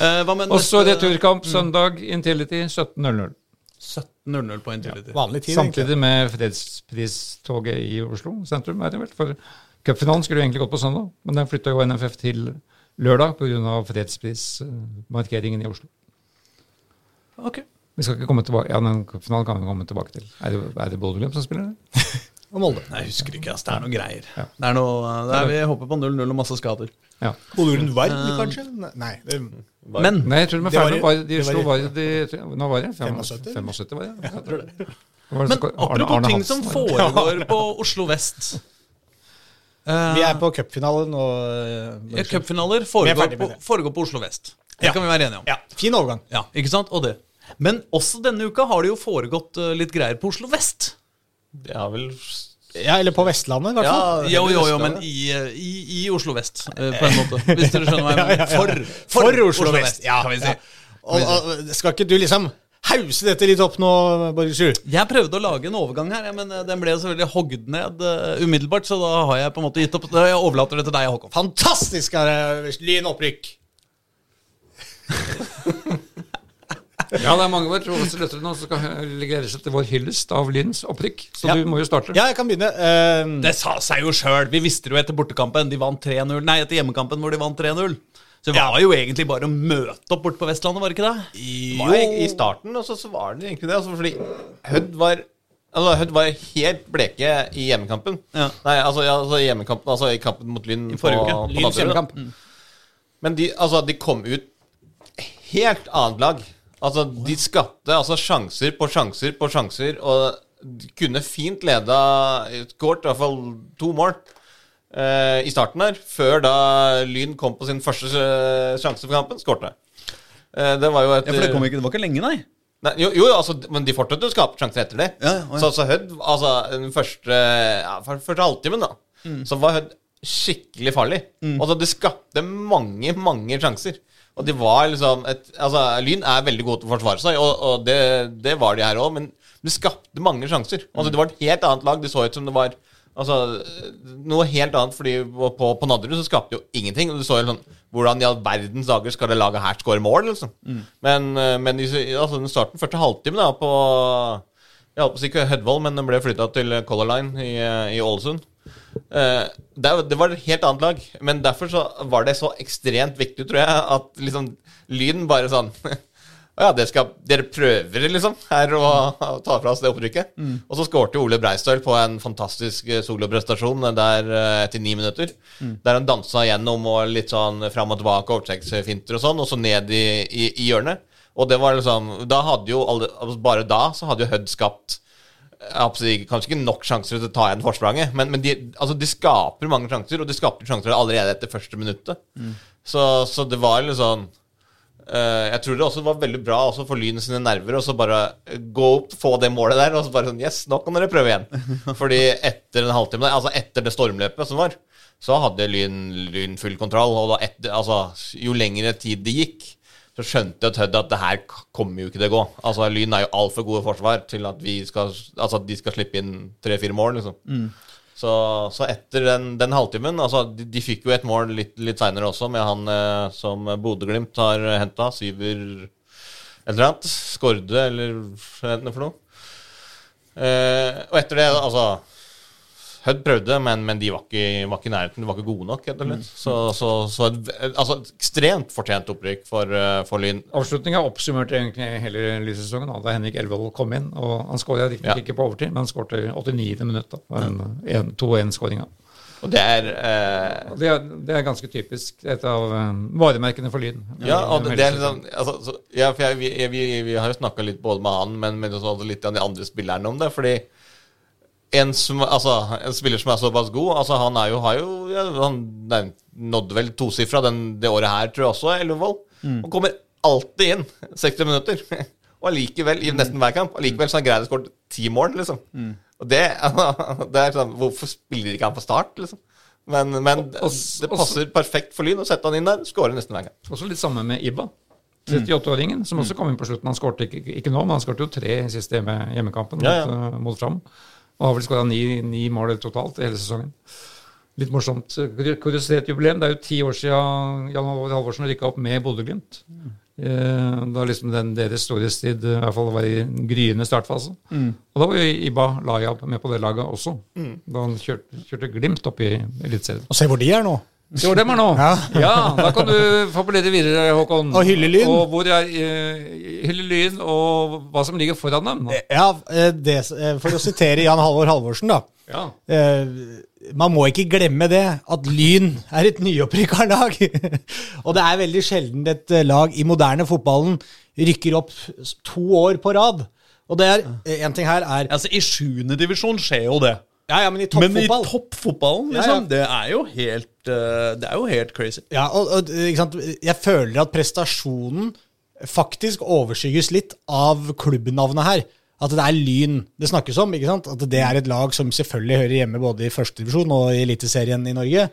S2: Eh, hva med
S3: Og så returkamp søndag, Intility 17.00.
S2: 17.00 på Intility.
S1: Vanlig tid, egentlig.
S3: Samtidig med fredspristoget i Oslo sentrum, er det vel. For cupfinalen skulle jo egentlig gått på søndag, men den flytta jo NFF til lørdag pga. fredsprismarkeringen i Oslo.
S2: Ok.
S3: Vi skal ikke komme tilbake Ja, den cupfinalen kan vi komme tilbake til. Er det, er det Bodø-Glimt som spiller? (laughs)
S1: Og Molde.
S2: Nei, jeg husker ikke, ass. Det er noe greier.
S3: Ja.
S2: Det er noe, det er, vi håper på 0-0 og masse skader.
S3: Ja.
S1: Bodø-Glimt Vard, kanskje? Nei. Det,
S2: Men
S3: Nei, jeg tror de er
S1: var
S3: ferdig med Vard. De
S1: det var
S3: slo Vard i Nå var det
S1: 75?
S3: 75, var det?
S1: jeg tror det.
S3: Var det
S2: Men
S3: så- Arne-
S2: apropos
S3: Arne
S2: ting som (laughs)
S3: var
S2: foregår på Oslo vest. Eh,
S1: Vi er på cupfinale nå.
S2: ja, Cupfinaler
S1: Vi er
S2: foregår,
S1: ferdig med
S2: på-
S1: det.
S2: foregår på Oslo vest. Det
S1: Ja.
S2: kan vi være enige om.
S1: Ja, fin overgang.
S2: Ja, ikke sant? Og det. Men også denne uka har det jo foregått eh, litt greier på Oslo vest.
S4: Det har vel
S1: Ja, Eller på Vestlandet, i hvert fall.
S2: Jo, jo, jo, men i, eh, i, i Oslo vest, eh, på en måte. Hvis dere skjønner hva jeg (laughs) mener. For,
S1: For Oslo vest, ja.
S2: kan vi si.
S1: ja. Og, og, skal ikke du liksom hause dette litt opp nå, Borgersrud?
S2: Jeg prøvde å lage en overgang her, ja, men den ble så veldig hogd ned umiddelbart, så da har jeg på en måte gitt opp. Jeg overlater det til deg, Håkon.
S1: Fantastisk er det Lyn opprykk. (laughs) (laughs)
S3: Ja, det er mange våre trofaste lyttere nå som skal legge seg til vår hyllest av Lyns opprykk. Så
S1: Ja.
S3: du må jo starte.
S1: Ja, jeg kan begynne. Uh,
S2: Det sa seg jo sjøl. Vi visste det jo etter bortekampen. De vant 3-0. Nei, etter hjemmekampen hvor de vant 3-0. Så det var jo egentlig bare å møte opp borte på Vestlandet, var det ikke det?
S4: Jo. var i, I starten og så, så var det egentlig det. Altså, fordi Hødd var Altså, Hødd var helt bleke i hjemmekampen.
S2: Ja.
S4: Nei, altså, ja, altså i hjemmekampen Altså i kampen mot Lyn
S2: I forrige
S4: på-
S2: uke.
S1: Lyns hjemmekamp.
S4: Men de, altså, de kom ut helt annet lag. Altså, de skapte altså, sjanser på sjanser på sjanser, og kunne fint leda Skåret i hvert fall to mål eh, i starten der, før da Lyn kom på sin første eh, sjanse for kampen. Skårte. Eh, det var jo et
S2: Ja, for det, kom ikke, det var ikke lenge, nei.
S4: Nei, jo, jo, altså, men de fortsatte å skape sjanser etter det.
S2: Ja, ja, ja.
S4: Så så Hødd altså, Den første, ja, første halvtimen, da,
S2: Mm.
S4: så var Hødd skikkelig farlig. Altså, de skapte mange, mange sjanser. Og de var liksom et, Altså, Lyn er veldig gode til å forsvare seg, og, og det, det var de her òg, men det skapte mange sjanser. Altså, det var et helt annet lag. Det så ut som det var Altså, noe helt annet, fordi på, på, Nadderud så skapte jo ingenting. Og du så jo sånn Hvordan i all verdens dager skal det laget her skåre mål, liksom? Men, eh, men i altså, den starten første halvtime da, på Jeg holdt på å si Hødvold, men den ble flytta til Color Line i, i Ålesund. Eh, det, det var et helt annet lag, men derfor så var det så ekstremt viktig, tror jeg, at liksom Lyn bare sånn (laughs) Ja, det skal, dere prøver liksom her å, å ta fra oss det opprykket. Og så skårte Ole Breistøl på en fantastisk eh, soloprestasjon der eh, etter ni minutter. Der han dansa gjennom og litt sånn fram og tilbake, overtrekksfinter og sånn, og så ned i, i, i hjørnet. Og det var liksom Da hadde jo alle, altså Bare da så hadde jo Hødd skapt si, Kanskje ikke nok sjanser til å ta igjen forspranget, men, men de, altså de skaper mange sjanser, og de skapte sjanser allerede etter første minuttet. Så, så det var litt sånn uh, Jeg tror det også var veldig bra også for Lyn sine nerver å så bare gå opp, få det målet der, og så bare sånn Yes, nå kan dere prøve igjen. (laughs) Fordi etter en halvtime, altså etter det stormløpet som var, så hadde Lyn, lyn full kontroll. Og da etter, altså, jo lengre tid det gikk, så skjønte jo Tødd at det her kommer jo ikke til å gå. Altså, Lyn er jo altfor gode forsvar til at, vi skal, altså, at de skal slippe inn tre-fire mål, liksom. Så, så etter den, den halvtimen altså, de, de fikk jo et mål litt, litt seinere også, med han eh, som Bodø-Glimt har henta. Syver et eller annet. Skårde, eller hva det for noe. Eh, og etter det, altså Hødd prøvde, men, men de var ikke, var ikke nærheten. De var ikke gode nok. Mm. Så, så, så et, altså, ekstremt fortjent opprykk for, eh, for Lyn.
S3: Avslutninga oppsummerte egentlig hele lyssesongen da Henrik Elvold kom inn. og Han skåra riktignok
S4: Ja.
S3: ikke på overtid, men han skårte 89. minutt. da, var en- en- 2-1-skåringa.
S4: Og det er eh,
S3: Det, er- det er ganske typisk et av eh, varemerkene for Lyn.
S4: Ja, og det, det er liksom altså, så, ja, jeg, vi, vi, vi har jo snakka litt både med han, men, men også litt av de andre spillerne om det. Fordi en, som, altså, en spiller som er såpass god altså Han er jo, har jo ja, Han nådde vel tosifra den- det året her, tror jeg også, Elvevold. Og kommer alltid inn (laughs) 60 minutter. Og allikevel, i nesten hver kamp, allikevel så har han greid å skåre ti mål, liksom. Og det, (laughs) det er sånn Hvorfor spiller ikke han på start, liksom? Men, men
S3: Og- og-
S4: det passer perfekt for Lyn å sette han inn der. Skårer nesten hver gang.
S3: Også litt samme med Ibba. 38-åringen, som også kom inn på slutten. Han skårte ikke, ikke nå, men han skårte jo tre i siste hjemme, hjemmekampen
S4: Ja, ja.
S3: mot, uh, mot Fram. Og har vel skåra ni, ni mål totalt i hele sesongen. Litt morsomt. Kuriositetsjubileum. Det er jo ti år siden Jan Halvor Halvorsen rykka opp med Bodø-Glimt. Eh, Da liksom den deres storhetstid i hvert fall var i en gryende startfase. Og da var jo Iba Lajab med på det laget også. Da han kjørte, kjørte Glimt opp i Eliteserien.
S1: Og se hvor de er nå.
S3: Dem er nå!
S1: Ja.
S3: Ja. Da kan du fabulere videre, Håkon.
S1: Og hylle Lyn.
S3: Og hvor er uh, Hylle Lyn, og hva som ligger foran dem.
S1: Ja, eh, det, eh, For å sitere Jan Halvor Halvorsen, da.
S3: Ja.
S1: Uh, man må ikke glemme det, at Lyn er et nyopprykka lag. (laughs) og det er veldig sjelden et eh, lag i moderne fotballen rykker opp to år på rad. Og det er En ting her er
S2: Altså, I sjuende divisjon skjer jo det.
S1: Ja, ja, men i
S2: Men i
S1: toppfotball
S2: toppfotballen,
S1: Ja,
S2: liksom,
S1: ja.
S2: det er jo helt eh, Det er jo helt crazy.
S1: Ja, og, og? Jeg føler at prestasjonen faktisk overskygges litt av klubbnavnet her. At det er Lyn det snakkes om. ikke sant? At det er et lag som selvfølgelig hører hjemme både i førstedivisjon og i Eliteserien i Norge.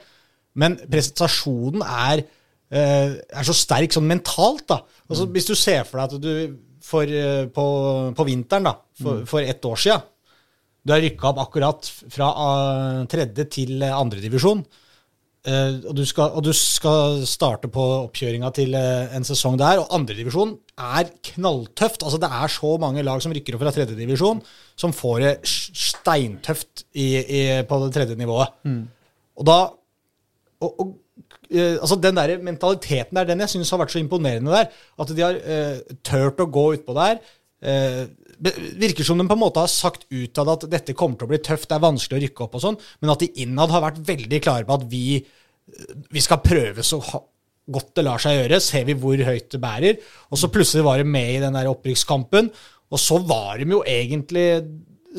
S1: Men prestasjonen er, eh, er så sterk sånn mentalt. da. Altså, Hvis du ser for deg at du for, eh, på, på vinteren da, for, for ett år sia Du har rykka opp akkurat fra eh, tredje til uh, andredivisjon. Eh, og, du skal, og du skal starte på oppkjøringa til eh, en sesong der. Og andredivisjon er knalltøft. Altså Det er så mange lag som rykker opp fra tredjedivisjon, som får det steintøft i, i, på det tredje nivået. Og da og, og, eh, altså Den der mentaliteten der, den jeg syns har vært så imponerende der. At de har uh, turt å gå utpå der. Eh, virker som de på en måte har sagt utad at dette kommer til å bli tøft, det er vanskelig å rykke opp og sånn, men at de innad har vært veldig klare på at vi, vi skal prøve så godt det lar seg gjøre, ser vi hvor høyt det bærer. Og så plutselig var de med i den der opprykkskampen, og så var de jo egentlig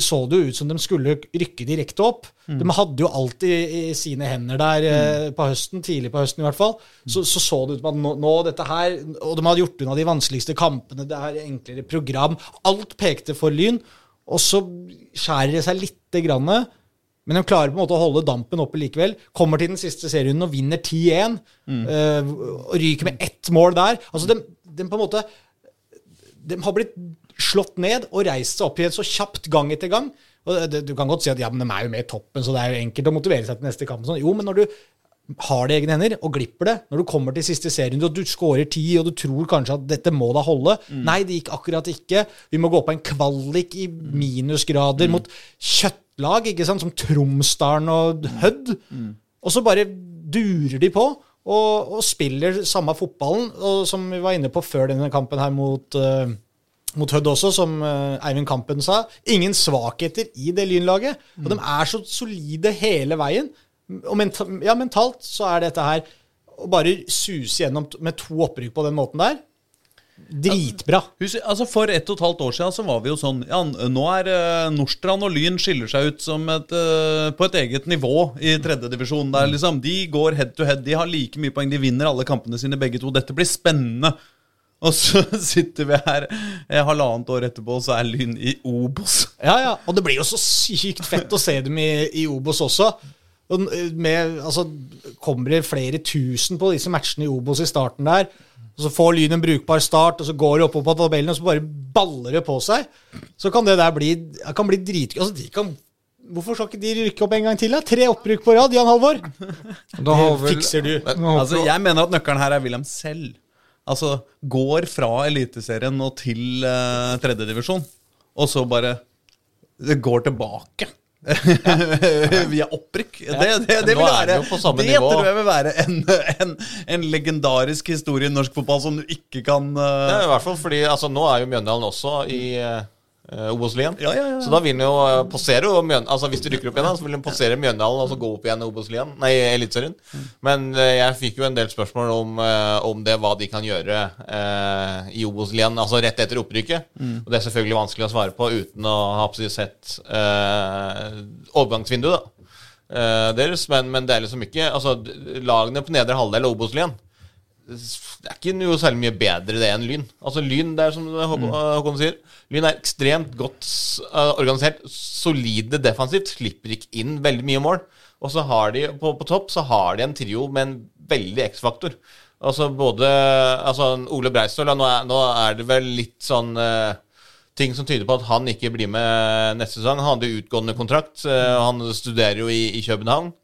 S1: så det jo ut som de skulle rykke direkte opp. De hadde jo i sine hender der eh, på høsten, tidlig på høsten i hvert fall. Så så, så det ut som at nå, nå dette her Og de hadde gjort unna de vanskeligste kampene, det er enklere program. Alt pekte for Lyn. Og så skjærer det seg lite grann. Men de klarer på en måte å holde dampen oppe likevel. Kommer til den siste serien og vinner 10-1. eh, og ryker med ett mål der. Altså, de, de på en måte de har blitt slått ned og reist seg opp igjen så kjapt gang etter gang. Og det, du kan godt si at ja, men de er jo med i toppen, så det er jo enkelt å motivere seg til neste kamp. Sånn. Jo, men når du har det i egne hender og glipper det, når du kommer til siste serien og du skårer ti, og du tror kanskje at dette må da holde Nei, det gikk akkurat ikke. Vi må gå på en kvalik i minusgrader mot kjøttlag, ikke sant, som Tromsdalen og Hødd. Og så bare durer de på og, og spiller samme fotballen, og som vi var inne på før denne kampen her mot eh, mot Hødd også, som eh, Eivind Kampen sa. Ingen svakheter i det lynlaget. Og de er så solide hele veien. Og menta ja, mentalt så er dette her å bare suse gjennom med to opprykk på den måten der Dritbra.
S2: Altså For ett og et halvt år siden så var vi jo sånn Ja, nå er uh, Nordstrand og Lyn skiller seg ut som et, eh, på et eget nivå i tredjedivisjon.
S1: Mm.
S2: Liksom, de går head to head. De har like mye poeng. De vinner alle kampene sine, begge to. Dette blir spennende. Og så (laughs) sitter vi her eh, halvannet år etterpå, og så er Lyn i Obos.
S1: Ja, ja. Og det blir jo så sykt fett å se dem i, i Obos også. Og med, altså, kommer det flere tusen på disse matchene i Obos i starten der. Og så får Lyn en brukbar start, og så går de oppover på tabellen, og så bare baller det på seg. Så kan det der bli, kan bli dritgøy. Altså, de kan, hvorfor skal ikke de rykke opp en gang til? da? Tre opprykk på rad, Jan Halvor.
S3: Det
S1: Fikser du.
S2: Altså,
S3: jeg-
S2: jeg mener at nøkkelen her er Wilhelm selv. Altså, går fra Eliteserien og til uh, tredjedivisjon, og så bare går tilbake. (laughs) Via opprykk. Det, det, det,
S4: Men
S2: vil være, det
S4: det
S2: tror jeg vil være en, en, en legendarisk historie i norsk fotball som du ikke kan uh,
S4: er I hvert fall fordi altså, nå er jo Mjøndalen også i uh, Obos-ligaen.
S2: Ja, ja, ja.
S4: Så da vil den jo uh, posere altså Hvis du rykker opp igjen, så vil den posere Mjøndalen og så gå opp igjen i Obos-ligaen. Nei, Eliteserien. Men uh, jeg fikk jo en del spørsmål om, om det, hva de kan gjøre eh, i Obos-ligaen, altså rett etter opprykket. Og det er selvfølgelig vanskelig å svare på uten å ha sett eh, overgangsvinduet, da. Eh, deres, men, men det er liksom ikke Altså, lagene på nedre halvdel av Obos-ligaen det er ikke noe særlig mye bedre det enn Lyn. Altså Lyn det er som Håkon, Håkon sier Lyn er ekstremt godt uh, organisert, solide defensivt, slipper ikke inn veldig mye mål. Og så har de på, på topp så har de en trio med en veldig X-faktor. Altså både altså Ole Breistøl, nå nå er det vel litt sånn uh, ting som tyder på at han ikke blir med neste sesong. Han hadde utgående kontrakt. uh, han studerer jo i, i København.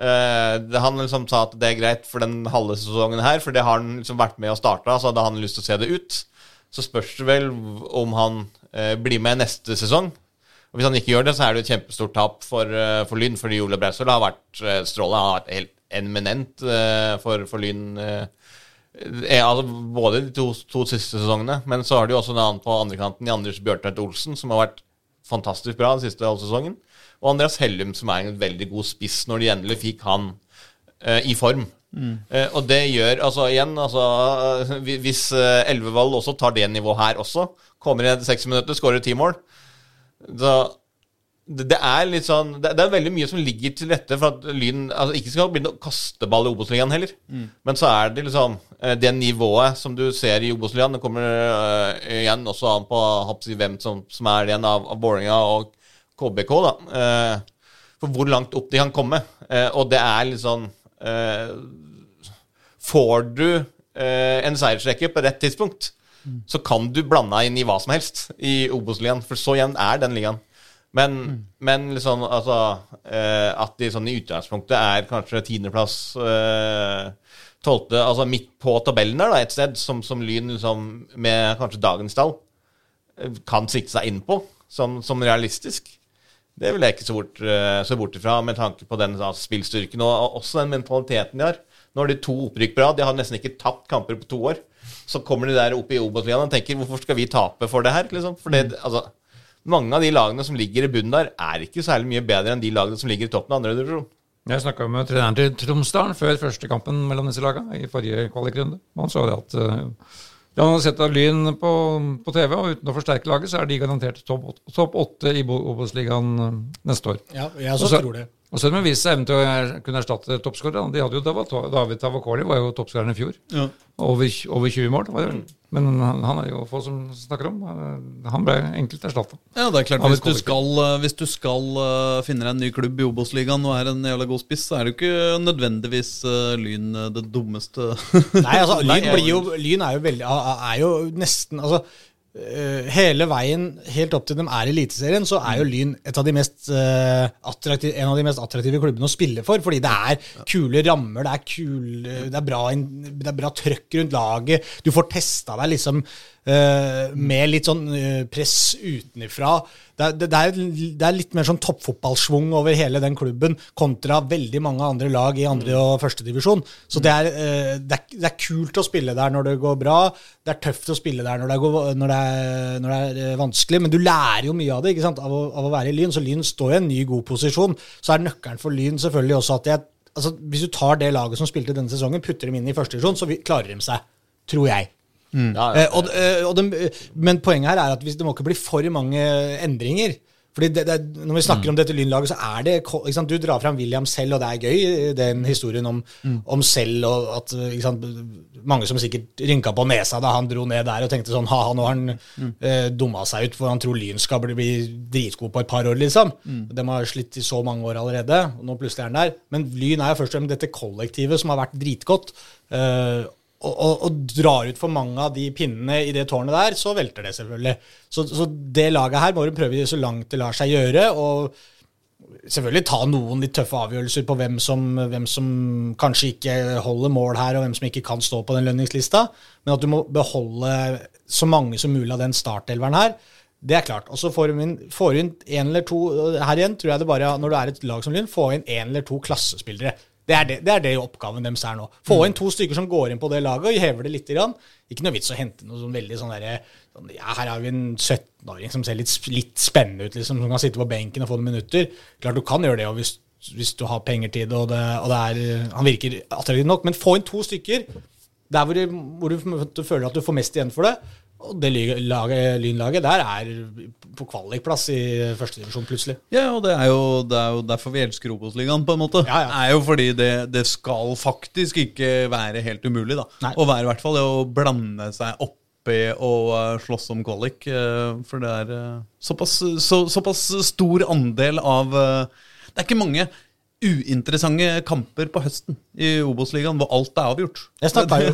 S4: Det, han liksom sa at det er greit for den halve sesongen her, for det har han liksom vært med og starta, så hadde han lyst til å se det ut. Så spørs det vel om han uh, blir med neste sesong. Og Hvis han ikke gjør det, så er det jo et kjempestort tap for, uh, for Lyn, fordi Ole Brausvold har vært uh. Han har vært helt eminent for, for Lyn. altså både de to, to siste sesongene, men så har de jo også en annen på andrekanten, i Anders Bjørtvedt Olsen, som har vært fantastisk bra den siste halve sesongen. Og Andreas Hellum, som er en veldig god spiss når de endelig fikk han eh, i form. Eh, og det gjør altså igjen altså, eh, Hvis uh, Elvevold også tar det nivået her også, kommer inn etter 60 minutter, skårer ti mål da, det, det er litt sånn det, det er veldig mye som ligger til rette for at Lyn altså, ikke skal begynne å kaste ball i Obos-ligaen heller. Men så er det liksom eh, det nivået som du ser i Obos-ligaen. Det kommer uh, igjen også an på håper hvem som, som er igjen av, av Vålerenga og KBK. da eh, For hvor langt opp de kan komme. Eh, og det er litt sånn eh, Får du en seiersrekke på rett tidspunkt, så kan du blande deg inn i hva som helst i Obos-ligaen. For så jevn er den ligaen. Men, men liksom, altså, eh, at de sånn i utgangspunktet er kanskje tiendeplass, eh, tolvte Altså midt på tabellen der, da, et sted, som, som Lyn liksom, med kanskje dagens tall kan sikte seg inn på som, som realistisk. Det vil jeg ikke se bort, eh, se bort ifra, med tanke på den altså, spillstyrken og også den mentaliteten de har. Nå har de to opprykk på rad. De har nesten ikke tapt kamper på to år. Så kommer de der opp i Obos-ligaen og tenker hvorfor skal vi tape for det her? Liksom? For det, altså, mange av de lagene som ligger i bunnen der, er ikke særlig mye bedre enn de lagene som ligger i toppen av andre divisjon.
S3: Jeg snakka med treneren til Tromsdalen før første kampen mellom disse lagene i forrige kvalikrunde. Man Han sa det at da man har sett av Lyn på, på TV, og uten å forsterke laget, så er de garantert topp åt- åtte i Bo- Obos-ligaen eh, neste år.
S1: Ja, jeg også
S3: Og
S1: tror det.
S3: Og så har de vist seg evnen til å kunne erstatte toppskårerne. De hadde jo David Tavakoli var jo toppskåreren i fjor.
S2: Ja.
S3: Over, over 20 mål. Var det. vel. Men han, han er jo få som snakker om. Han ble enkelt erstatta.
S2: Ja, det er klart. Hvis du skal, eh, hvis du skal eh, finne deg en ny klubb i Obos-ligaen og er en jævla god spiss, så er det jo ikke nødvendigvis eh, Lyn eh, det dummeste
S1: Nei, altså, (laughs) Lyn, blir jo, lyn er jo veldig er jo nesten Altså, eh, hele veien helt opp til de er i Eliteserien, så er jo Lyn et av de mest, uh, en av de mest attraktive klubbene å spille for. Fordi det er kule rammer, det er, kule, det er, bra, det er bra trøkk rundt laget. Du får testa deg liksom eh, med litt sånn uh, press utenifra. Det, det, det, er, det er litt mer sånn toppfotballsvung over hele den klubben kontra veldig mange andre lag i andre og førstedivisjon. Så det er, uh, det, er, det er kult å spille der når det går bra. Det er tøft å spille der når det, går, når det, er, når det er vanskelig, men du lærer jo mye av det? Av, å, av å være i Lyn. Så Lyn står i en ny, god posisjon. Så er nøkkelen for Lyn selvfølgelig også at jeg, altså, hvis du tar det laget som spilte denne sesongen, putter dem inn i første divisjon, så klarer de seg. Tror jeg.
S4: Ja, ja.
S1: Eh, og, eh, og de, men poenget her er at det må ikke bli for mange endringer. Fordi det, det, Når vi snakker om dette lynlaget, så er det sant, Du drar fram William selv, og det er gøy, den historien om, om selv, og at sant, mange som sikkert rynka på nesa da han dro ned der og tenkte sånn Ha-ha, nå har han eh, dumma seg ut, for han tror Lyn skal bli, bli dritgod på et par år, liksom. De har slitt i så mange år allerede, og nå plutselig er han der. Men Lyn er jo først og fremst dette kollektivet som har vært dritgodt. eh, og, og, drar ut for mange av de pinnene i det tårnet der, så velter det selvfølgelig. Så, så det laget her må du prøve så langt det lar seg gjøre. og selvfølgelig ta noen litt tøffe avgjørelser på hvem som, hvem som kanskje ikke holder mål her, og hvem som ikke kan stå på den lønningslista. Men at du må beholde så mange som mulig av den startelveren her, det er klart. Og så får du inn, får inn en eller to Her igjen tror jeg det bare når du er et lag som Lyn, få inn en eller to klassespillere. Det er det, det er det oppgaven deres er nå. Få inn to stykker som går inn på det laget og hever det litt. Grann. Ikke noe vits å hente noe sånn veldig sånn derre sånn, ja, Her har vi en 17-åring som ser litt, litt spennende ut, liksom, som kan sitte på benken og få noen minutter. Klart du kan gjøre det hvis, hvis du har penger til det, og, det, og det er, han virker attraktiv nok, men få inn to stykker der hvor du, hvor du, du føler at du får mest igjen for det. Og det laget, lynlaget der er på kvalikplass i førstedivisjon plutselig.
S2: Ja, og det er jo, det er jo derfor vi elsker Obos-ligaen, på en måte.
S1: Ja, ja.
S2: Det er jo fordi det, det skal faktisk ikke være helt umulig, da.
S1: Nei.
S2: Å være i hvert fall det å blande seg oppi og eh, slåss om kvalik. eh, for det er eh, såpass, så, såpass stor andel av Det er ikke mange uinteressante kamper på høsten i Obos-ligaen hvor alt er avgjort.
S1: Jeg snakka
S2: jo,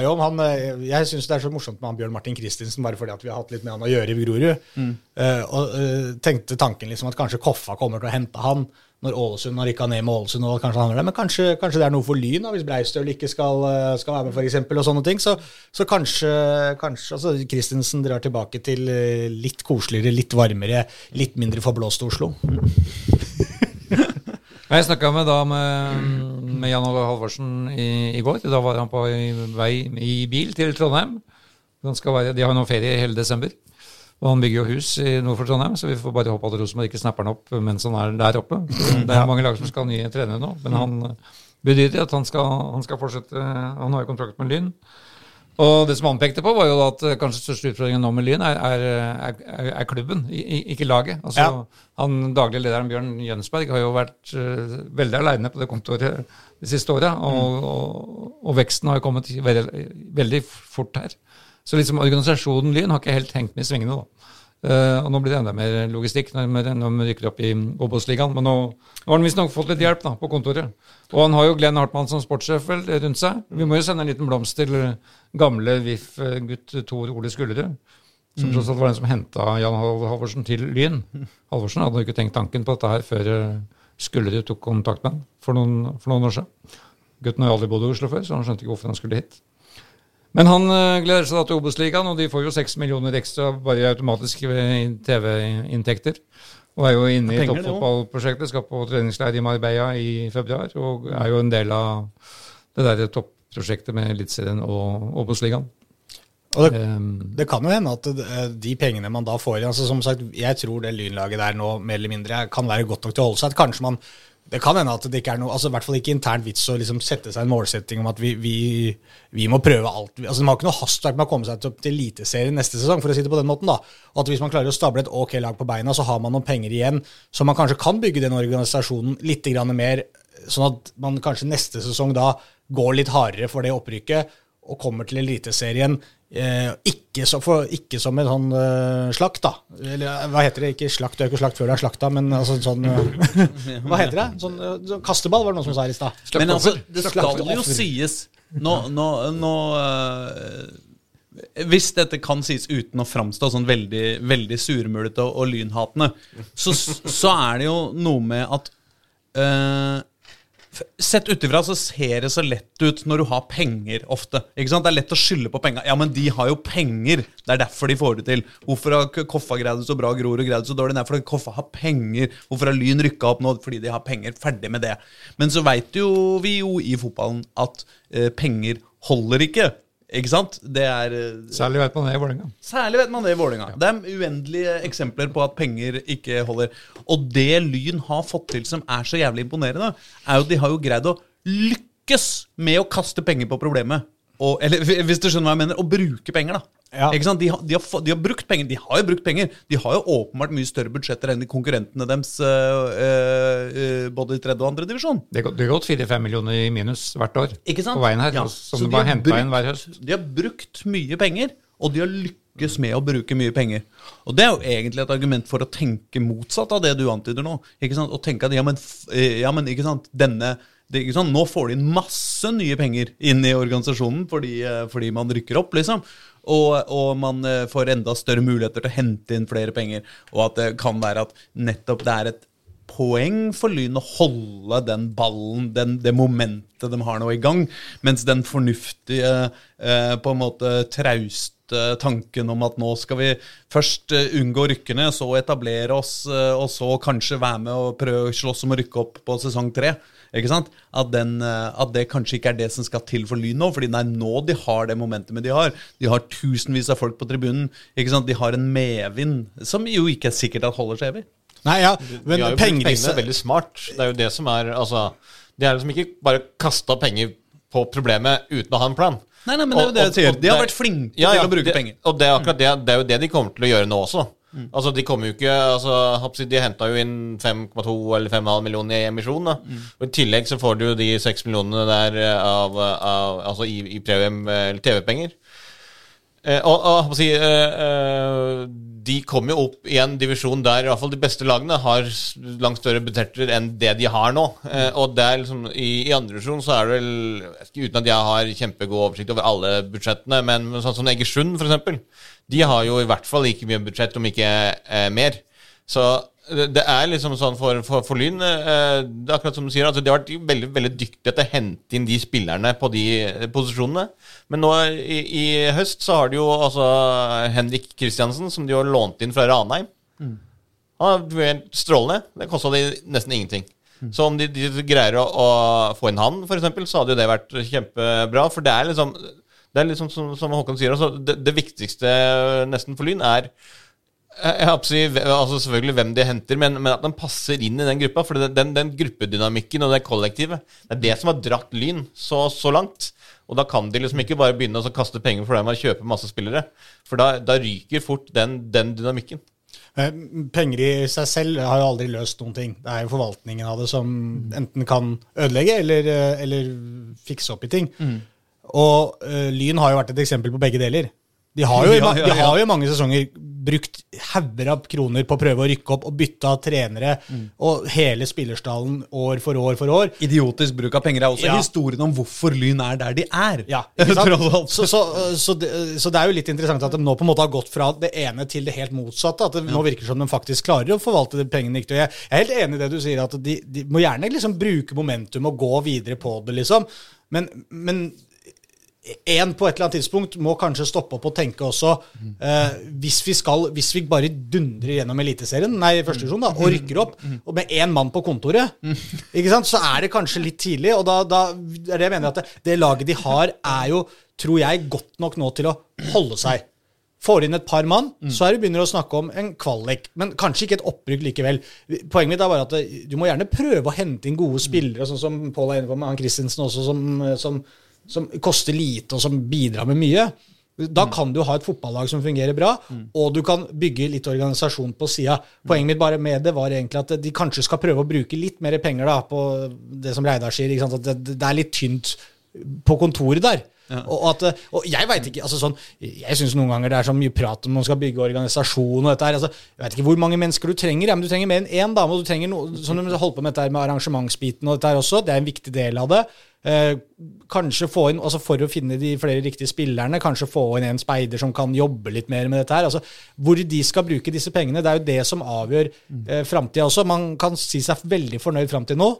S2: (laughs)
S1: jo om han eh, Jeg syns det er så morsomt med han Bjørn Martin Christensen, bare fordi at vi har hatt litt med han å gjøre i Grorud.
S2: Mm.
S1: Uh, og uh, tenkte tanken liksom at kanskje Koffa kommer til å hente han når Ålesund har rykka ned med Ålesund. og kanskje han er det, Men kanskje, kanskje det er noe for Lyn, hvis Breistøl ikke skal, skal være med, for eksempel, og sånne ting. Så, så kanskje, kanskje altså, Christensen drar tilbake til litt koseligere, litt varmere, litt mindre forblåst Oslo.
S3: Jeg snakka med, med, med Jan Ove Halvorsen i, i går. Da var han på vei i bil til Trondheim. Være, de har nå ferie hele desember. Og han bygger jo hus i nord for Trondheim, så vi får bare håpe at Rosenborg ikke snapper han opp mens han er der oppe. Det er mange lag som skal ha nye trenere nå, men han bedyrer at han skal, han skal fortsette. Han har jo kontrakt med Lyn. Og det som han pekte på, var jo at eh, kanskje største utfordringen nå med Lyn er, er, er, er klubben, i- ikke laget. Altså,
S1: Ja.
S3: han Daglig lederen Bjørn Jønsberg har jo vært uh, veldig aleine på det kontoret de siste åra, og, og, og veksten har jo kommet veldig, veldig fort her. Så liksom organisasjonen Lyn har ikke helt hengt med i svingene. da. Uh, og nå blir det enda mer logistikk når vi, rykker opp i Obos-ligaen. Men nå, nå har han visstnok fått litt hjelp da, på kontoret. Og han har jo Glenn Hartmann som sportssjef rundt seg. Vi må jo sende en liten blomst til gamle VIF-gutt Tor Ole Skullerud. Som tross alt var den som henta Jan Halvorsen til Lyn. Halvorsen hadde jo ikke tenkt tanken på dette her før eh, Skullerud tok kontakt med han for for noen år siden. Gutten har jo aldri bodd i Oslo før, så han skjønte ikke hvorfor han skulle hit. Men han eh, gleder seg da til Obos-ligaen, og de får jo seks millioner ekstra bare automatisk ved TV-inntekter. Og er jo inne i toppfotballprosjektet, skal på treningsleir i Marbella i februar, og er jo en del av det der topprosjektet med Eliteserien og Obos-ligaen.
S1: Og det,
S3: Um,
S1: Det kan jo hende at eh, de pengene man da får altså Som sagt, jeg tror det lynlaget der nå mer eller mindre kan være godt nok til å holde seg. At kanskje man Det kan hende at det ikke er noe altså I hvert fall ikke internt vits å liksom sette seg en målsetting om at vi, vi, vi må prøve alt. Altså Man har ikke noe hastverk med å komme seg til, til Eliteserien neste sesong, for å si det på den måten. da Og at Hvis man klarer å stable et ok lag på beina, så har man noen penger igjen, så man kanskje kan bygge den organisasjonen litt grann mer, sånn at man kanskje neste sesong da går litt hardere for det opprykket og kommer til Eliteserien eh, ikke, så, for, ikke som en sånn eh, slakt, da. Eller eh, hva heter det? Ikke slakt, det er ikke slakt før det er slakta, men altså sånn eh, (laughs) Hva heter det? Sånn, eh, sånn kasteball, var det noen som sa her i stad.
S2: Men altså, det skal jo sies Nå, nå, nå eh, Hvis dette kan sies uten å framstå sånn veldig, veldig surmulete og, og lynhatende, så, så er det jo noe med at eh, f- Sett utifra så ser det så lett ut når du har penger ofte. Ikke sant? Det er lett å skylde på penga. Ja, men de har jo penger. Det er derfor de får det til. Hvorfor har Koffa greid det så bra, Grorud greid det så dårlig? Nei, fordi Koffa har penger. Hvorfor har Lyn rykka opp nå? Fordi de har penger. Ferdig med det. Men så veit jo vi jo i fotballen at eh, penger holder ikke. Ikke sant? Det er eh,
S3: Særlig vet man det i Vålerenga.
S2: Særlig vet man det i Vålerenga. Det er uendelige eksempler på at penger ikke holder. Og det Lyn har fått til som er så jævlig imponerende, er jo at de har jo greid å lykkes med å kaste penger på problemet. Og, eller (laughs) hvis du skjønner hva jeg mener, å bruke penger, da.
S1: Ja.
S2: Ikke sant? De, har, de, har, de har brukt penger. De har jo brukt penger. De har jo åpenbart mye større budsjetter enn de konkurrentene deres, øh, øh, både i tredje og andre divisjon.
S3: Det har gått- det har gått 4-5 millioner i minus hvert år
S2: Ikke sant?
S3: på veien her,
S2: Ja,
S3: som
S2: så
S3: de bare henta inn hver høst.
S2: De har brukt mye penger, og de har lykkes med å bruke mye penger. Og det er jo egentlig et argument for å tenke motsatt av det du antyder nå. Ikke sant? Og tenke at ja, men, ja, men ikke sant, denne det, ikke sant? Nå får de inn masse nye penger inn i organisasjonen fordi, fordi man rykker opp, liksom. Og, og man eh, får enda større muligheter til å hente inn flere penger. Og at det kan være at nettopp det er et poeng for Lyn å holde den ballen, den, det momentet de har nå i gang, mens den fornuftige, eh, på en måte trauste tanken om at nå skal vi først eh, unngå rykkene, så etablere oss, eh, og så kanskje være med og prøve å slåss om å rykke opp på sesong tre. Ikke sant? At, den, eh, at det kanskje ikke er det som skal til for Lyn nå, fordi det er nå de har det momentumet de har. De har tusenvis av folk på tribunen. Ikke sant? De har en medvind som jo ikke er sikkert at holder seg evig.
S1: Nei, ja,
S4: De
S1: men
S4: har jo
S1: i
S4: pengene veldig smart. Det er jo det som er Altså, de har liksom ikke bare kasta penger på problemet uten å ha en plan.
S2: Nei, nei, men det er jo det jeg sier. De har vært flinke til å bruke
S4: det,
S2: penger.
S4: Og det er akkurat det, det er jo det de kommer til å gjøre nå også.
S2: Mm.
S4: Altså, De kommer jo ikke altså, De henta jo inn 5,2 eller 5,5 millioner i emisjon. da
S2: Mm.
S4: Og I tillegg så får du jo de 6 millionene der eh, av, av Altså i, i premium, eh, TV-penger. Eh, og, og si, eh, eh, de kommer jo opp i en divisjon der i hvert fall de beste lagene har langt større budsjetter enn det de har nå. Eh, og det er liksom, i, I andre divisjon så er det vel Uten at jeg har kjempegod oversikt over alle budsjettene, men sånn som Egersund, f.eks., de har jo i hvert fall like mye budsjett, om ikke eh, mer. Så det, er liksom sånn for, for, for Lyn eh, Det er akkurat som du sier, altså de har vært veldig, veldig dyktige til å hente inn de spillerne på de eh, posisjonene. Men nå i, i høst så har de jo altså Henrik Kristiansen, som de har lånt inn fra Ranheim. Han er helt strålende. Det kosta de nesten ingenting. Så om de, de greier å, å få inn han, eksempel, så hadde jo det vært kjempebra. For det er liksom det er liksom som, som Håkon sier, altså, det, det viktigste nesten for Lyn er jeg jeg håper si, altså selvfølgelig hvem de henter, men, men at de passer inn i den gruppa. For den, den, den gruppedynamikken og det kollektivet, det er det som har dratt Lyn så, så langt. Og da kan de liksom ikke bare begynne å kaste penger for dem og kjøpe masse spillere. For da, da ryker fort den, den dynamikken.
S1: Eh, Penger i seg selv har jo aldri løst noen ting. Det er jo forvaltningen av det som enten kan ødelegge eller, eh, eller fikse opp i ting. Og uh, Lyn har jo vært et eksempel på begge deler. De har jo,
S2: Ja,
S1: ma-
S2: ja,
S1: de har jo mange sesonger brukt hauger av kroner på å prøve å rykke opp og bytte av trenere og hele spillerstallen år for år for år.
S2: Idiotisk bruk av penger er også
S1: Ja.
S2: historien om hvorfor Lyn er der de er.
S1: Ja, (laughs) så, så, så, det, så det er jo litt interessant at de nå på en måte har gått fra det ene til det helt motsatte. At det nå virker som de faktisk klarer å forvalte de pengene riktig. Jeg jeg er helt enig i det du sier, at de, de må gjerne liksom bruke momentum og gå videre på det, liksom. Men, men en på et eller annet tidspunkt må kanskje stoppe opp og tenke også eh, hvis, vi skal, hvis vi bare dundrer gjennom Eliteserien, nei, første divisjon, da, og rykker opp, og med én mann på kontoret, ikke sant, så er det kanskje litt tidlig. Og da, da er det jeg mener at det, det laget de har, er jo, tror jeg, godt nok nå til å holde seg. Får inn et par mann, så er det begynner å snakke om en kvalik. Men kanskje ikke et opprykk likevel. Poenget mitt er bare at du må gjerne prøve å hente inn gode spillere, sånn som Pål er inne på med han Christensen også, som, som, som koster lite og som bidrar med mye. Da kan du ha et fotballag som fungerer bra, og du kan bygge litt organisasjon på sida. Poenget mitt bare med det var egentlig at de kanskje skal prøve å bruke litt mer penger da, på det som Reidar sier. At det, det er litt tynt på kontoret der. Og, at, og jeg veit ikke altså sånn, Jeg syns noen ganger det er så mye prat om man skal bygge organisasjon og dette her. Altså, jeg vet ikke hvor mange mennesker du trenger, ja, men du trenger mer enn én dame. Og du trenger noe, sånn du holder på med dette her med arrangementsbiten og dette her også. Det er en viktig del av det. Eh, kanskje få inn, altså For å finne de flere riktige spillerne, kanskje få inn en speider som kan jobbe litt mer med dette her. altså Hvor de skal bruke disse pengene, det er jo det som avgjør eh, framtida også. Man kan si seg veldig fornøyd fram til nå.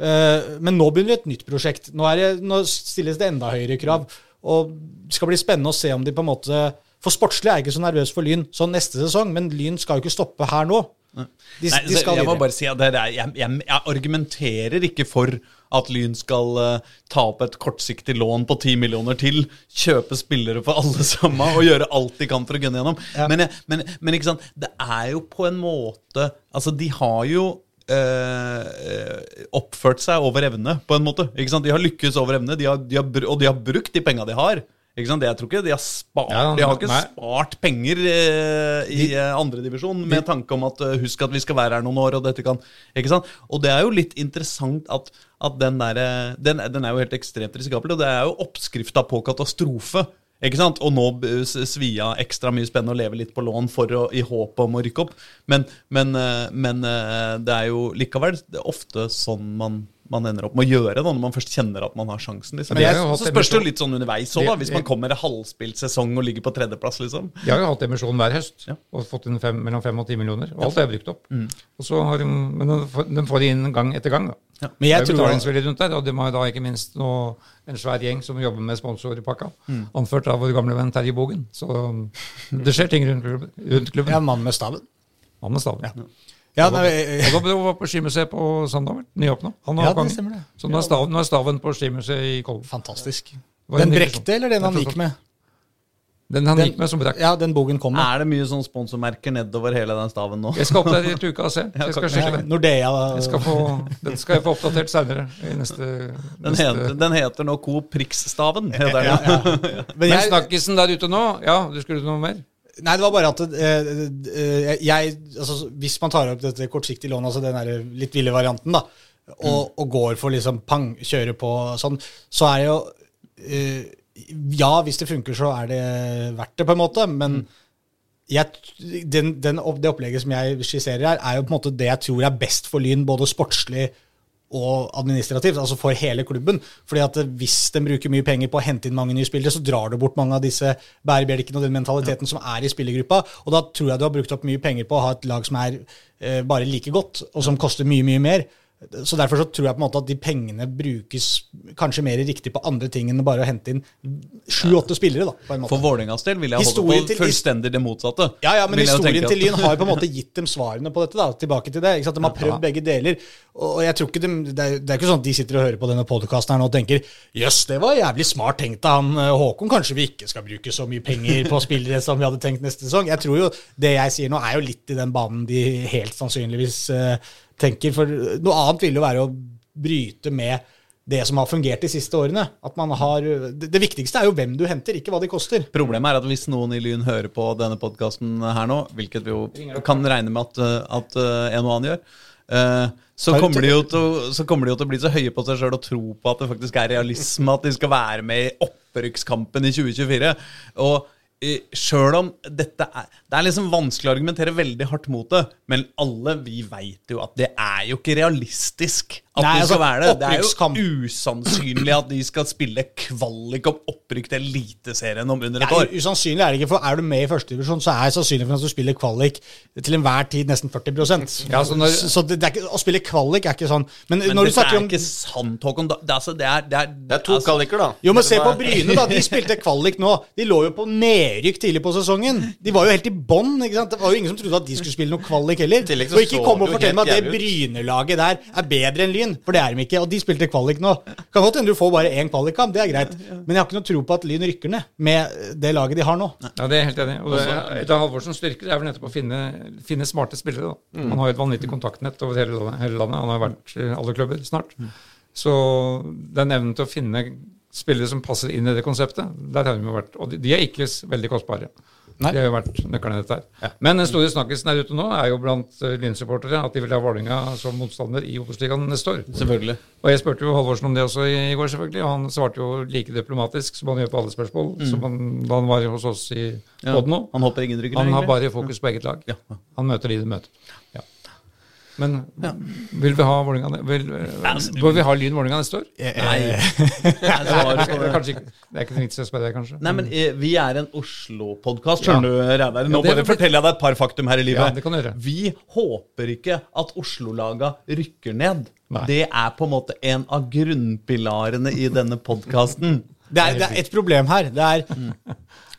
S1: Eh, men nå begynner et nytt prosjekt. Nå, er det, nå stilles det enda høyere krav. Og det skal bli spennende å se om de på en måte For sportslig er jeg ikke så nervøs for Lyn sånn neste sesong, men Lyn skal jo ikke stoppe her nå. De,
S2: Nei,
S1: de
S2: jeg må bare si at det er, jeg, jeg, jeg argumenterer ikke for at Lyn skal uh, ta opp et kortsiktig lån på 10 millioner til, kjøpe spillere for alle (laughs) sammen og gjøre alt de kan for å gunne gjennom. Men, men, men ikke sant, det er jo på en måte Altså, de har jo eh, oppført seg over evne, på en måte. Ikke sant? De har lykkes over evne, de har, de har, og de har brukt de penga de har. Ikke sant? Jeg tror ikke de har spart
S3: Ja,
S2: De har ikke
S3: nei.
S2: spart penger eh, i eh, andredivisjon med tanke om at eh, husk at vi skal være her noen år, og dette kan Ikke sant? Og det er jo litt interessant at, at den der eh, den, den er jo helt ekstremt risikabel, og det er jo oppskrifta på katastrofe. Ikke sant? Og nå svia ekstra mye spennende å leve litt på lån for å, i håp om å rykke opp. Men, men, eh, men eh, det er jo likevel er ofte sånn man, man ender opp med å gjøre da, når man først kjenner at man har sjansen. Liksom.
S3: Har
S2: Så spørs det jo litt sånn underveis òg. Hvis man kommer i halvspilt sesong og ligger på tredjeplass, liksom.
S3: De har jo hatt emisjon hver høst
S2: Ja.
S3: og fått inn fem, mellom fem og ti millioner. Og alt er brukt opp.
S1: Mm.
S3: Og så har de, men de får- de inn gang etter gang. da.
S1: Men
S3: Det
S1: jeg
S3: er
S1: tror
S3: betalingsvillig rundt der, og de har jo da ikke minst noe, en svær gjeng som jobber med sponsorpakka,
S1: Mm.
S3: anført av vår gamle venn Terje Bogen. Så um, det skjer ting rundt klubben. Rundt klubben.
S1: Ja, er mann med staven.
S3: Mann med staven.
S1: Ja, nei, jeg-
S3: Og da var på skimuseet på Sandhammer, Nyåpna.
S1: Ja, det stemmer det.
S3: Så nå er staven, nå er staven på skimuseet i Kollen.
S1: fantastisk. Den brekte, eller den han gikk med?
S3: Den han
S1: Den-
S3: gikk med som brakk.
S1: Ja, den bogen kom med.
S2: Er det mye sånn sponsormerker nedover hele den staven nå?
S3: Jeg skal opp der til uka og se. (laughs) Jeg skal sjekke
S1: Ja. Nordea
S3: Jeg skal få, den skal jeg få oppdatert senere.
S2: Den den heter nå Coop Prix-staven. heter den.
S1: ja, ja. (laughs) Men
S3: Men
S1: jeg,
S3: snakkisen der ute nå Ja, du skulle noe mer?
S1: Nei, det var bare at eh, eh, jeg altså, Hvis man tar opp dette kortsiktige lånet, altså den der litt ville varianten, da, og, og går for liksom pang, kjøre på sånn, så er det jo eh, Ja, hvis det funker, så er det verdt det, på en måte, men jeg, den, den, det opplegget som jeg skisserer her, er jo på en måte det jeg tror er best for Lyn, både sportslig og administrativt, altså for hele klubben. Fordi at Hvis de bruker mye penger på å hente inn mange nye spillere, så drar du bort mange av disse bærebjelkene og den mentaliteten som er i spillergruppa. Og da tror jeg du har brukt opp mye penger på å ha et lag som er eh, bare like godt, og som koster mye, mye mer. Så Derfor så tror jeg på en måte at de pengene brukes kanskje mer riktig på andre ting enn bare å hente inn sju-åtte spillere. da, på en måte.
S2: For Vålerengas del vil jeg holde på fullstendig det motsatte.
S1: Ja, ja, men historien til Lyn har jo på en måte gitt dem svarene på dette. da, tilbake til det, ikke sant? De har prøvd begge deler. Og jeg tror ikke de, det, er, det er ikke sånn at de sitter og hører på denne podkasten her nå og tenker jøss, det var jævlig smart tenkt av han eh, Håkon. Kanskje vi ikke skal bruke så mye penger på spillere som vi hadde tenkt neste sesong. Jeg tror jo Det jeg sier nå, er jo litt i den banen de helt sannsynligvis eh, tenker. For noe annet ville jo være å bryte med det som har fungert de siste årene. At man har, det, det viktigste er jo hvem du henter, ikke hva de koster.
S2: Problemet er at hvis noen i Lyn hører på denne podkasten her nå, hvilket vi jo kan regne med at, uh, at uh, en og annen gjør, så kommer, de jo til, å- så kommer de jo til å bli så høye på seg sjøl og tro på at det faktisk er realisme at de skal være med i opprykkskampen i 2024. Og sjøl om dette er Det er liksom vanskelig å argumentere veldig hardt mot det, men alle vi veit jo at det er jo ikke realistisk at
S1: Nei,
S2: de
S1: altså,
S2: skal være det. Det er jo usannsynlig at de skal spille kvalik om opprykk til Eliteserien om under et
S1: Ja,
S2: år.
S1: usannsynlig er det ikke, for er du med i førstedivisjon, så er det sannsynlig for at du spiller kvalik til enhver tid nesten 40%
S3: Ja, så når-
S1: så det, det er ikke, Å spille kvalik er ikke sånn. Men,
S2: Men
S1: når du snakker om Det er
S2: ikke sant, Håkon. Det, er altså, det, er, det, er,
S4: Det er to
S2: altså,
S4: kvaliker, da.
S1: jo, men se på Bryne, da. De spilte kvalik nå. De lå jo på nedrykk tidlig på sesongen. De var jo helt i bånn. Det var jo ingen som trodde at de skulle spille noe kvalik heller.
S4: Så
S1: Og ikke kom og
S4: det
S1: fortell meg at det Bryne-laget der er bedre enn Lyn, for det er de ikke. Og de spilte kvalik nå. Kan godt hende du får bare én kvalikkamp, det er greit. Men jeg har ikke noe tro på at Lyn rykker ned med det laget de har nå.
S3: Ja, det er helt enig. Og det- Et av Halvorsens styrker er vel nettopp å finne, finne smarte spillere. Da. Han har jo et vanvittig kontaktnett over hele landet. Hele landet. Han har vært i alle klubber snart. Så den evnen til å finne spillere som passer inn i det konseptet, der har vi vært. Og de, de er ikke veldig kostbare.
S1: Nei.
S3: Det har jo vært nøkkelen dette her. Men den store snakkisen her ute nå er jo blant uh, Lyn-supportere at de vil ha Vålerenga som motstander i Obos-ligaen neste år.
S2: Selvfølgelig.
S3: Og jeg spurte jo Halvorsen om det også i, går, selvfølgelig, og han svarte jo like diplomatisk som han gjør på alle spørsmål, som han, da han var hos oss i
S2: Ja.
S3: Nå.
S2: Han ingen rykker
S3: Han har bare fokus på eget lag.
S2: Ja.
S3: Han møter de de møter. Ja. Men vil vi ha Vålinga, vil,
S2: altså,
S3: Bør vi ha Lyn Vålerenga neste år?
S2: Nei. (laughs) Nei, svaret på
S3: Det er, kanskje ikke, det er ikke vits i å spørre deg, kanskje.
S2: Nei, men eh, vi er en Oslo-podkast, skjønner du, Reidar. Nå
S3: Ja,
S2: bare forteller jeg deg et par faktum her i livet.
S3: Ja, det kan du gjøre.
S2: Vi håper ikke at Oslo-laga rykker ned.
S3: Nei.
S2: Det er på en måte en av grunnpilarene i denne podkasten.
S1: Det det er et problem her. Det er,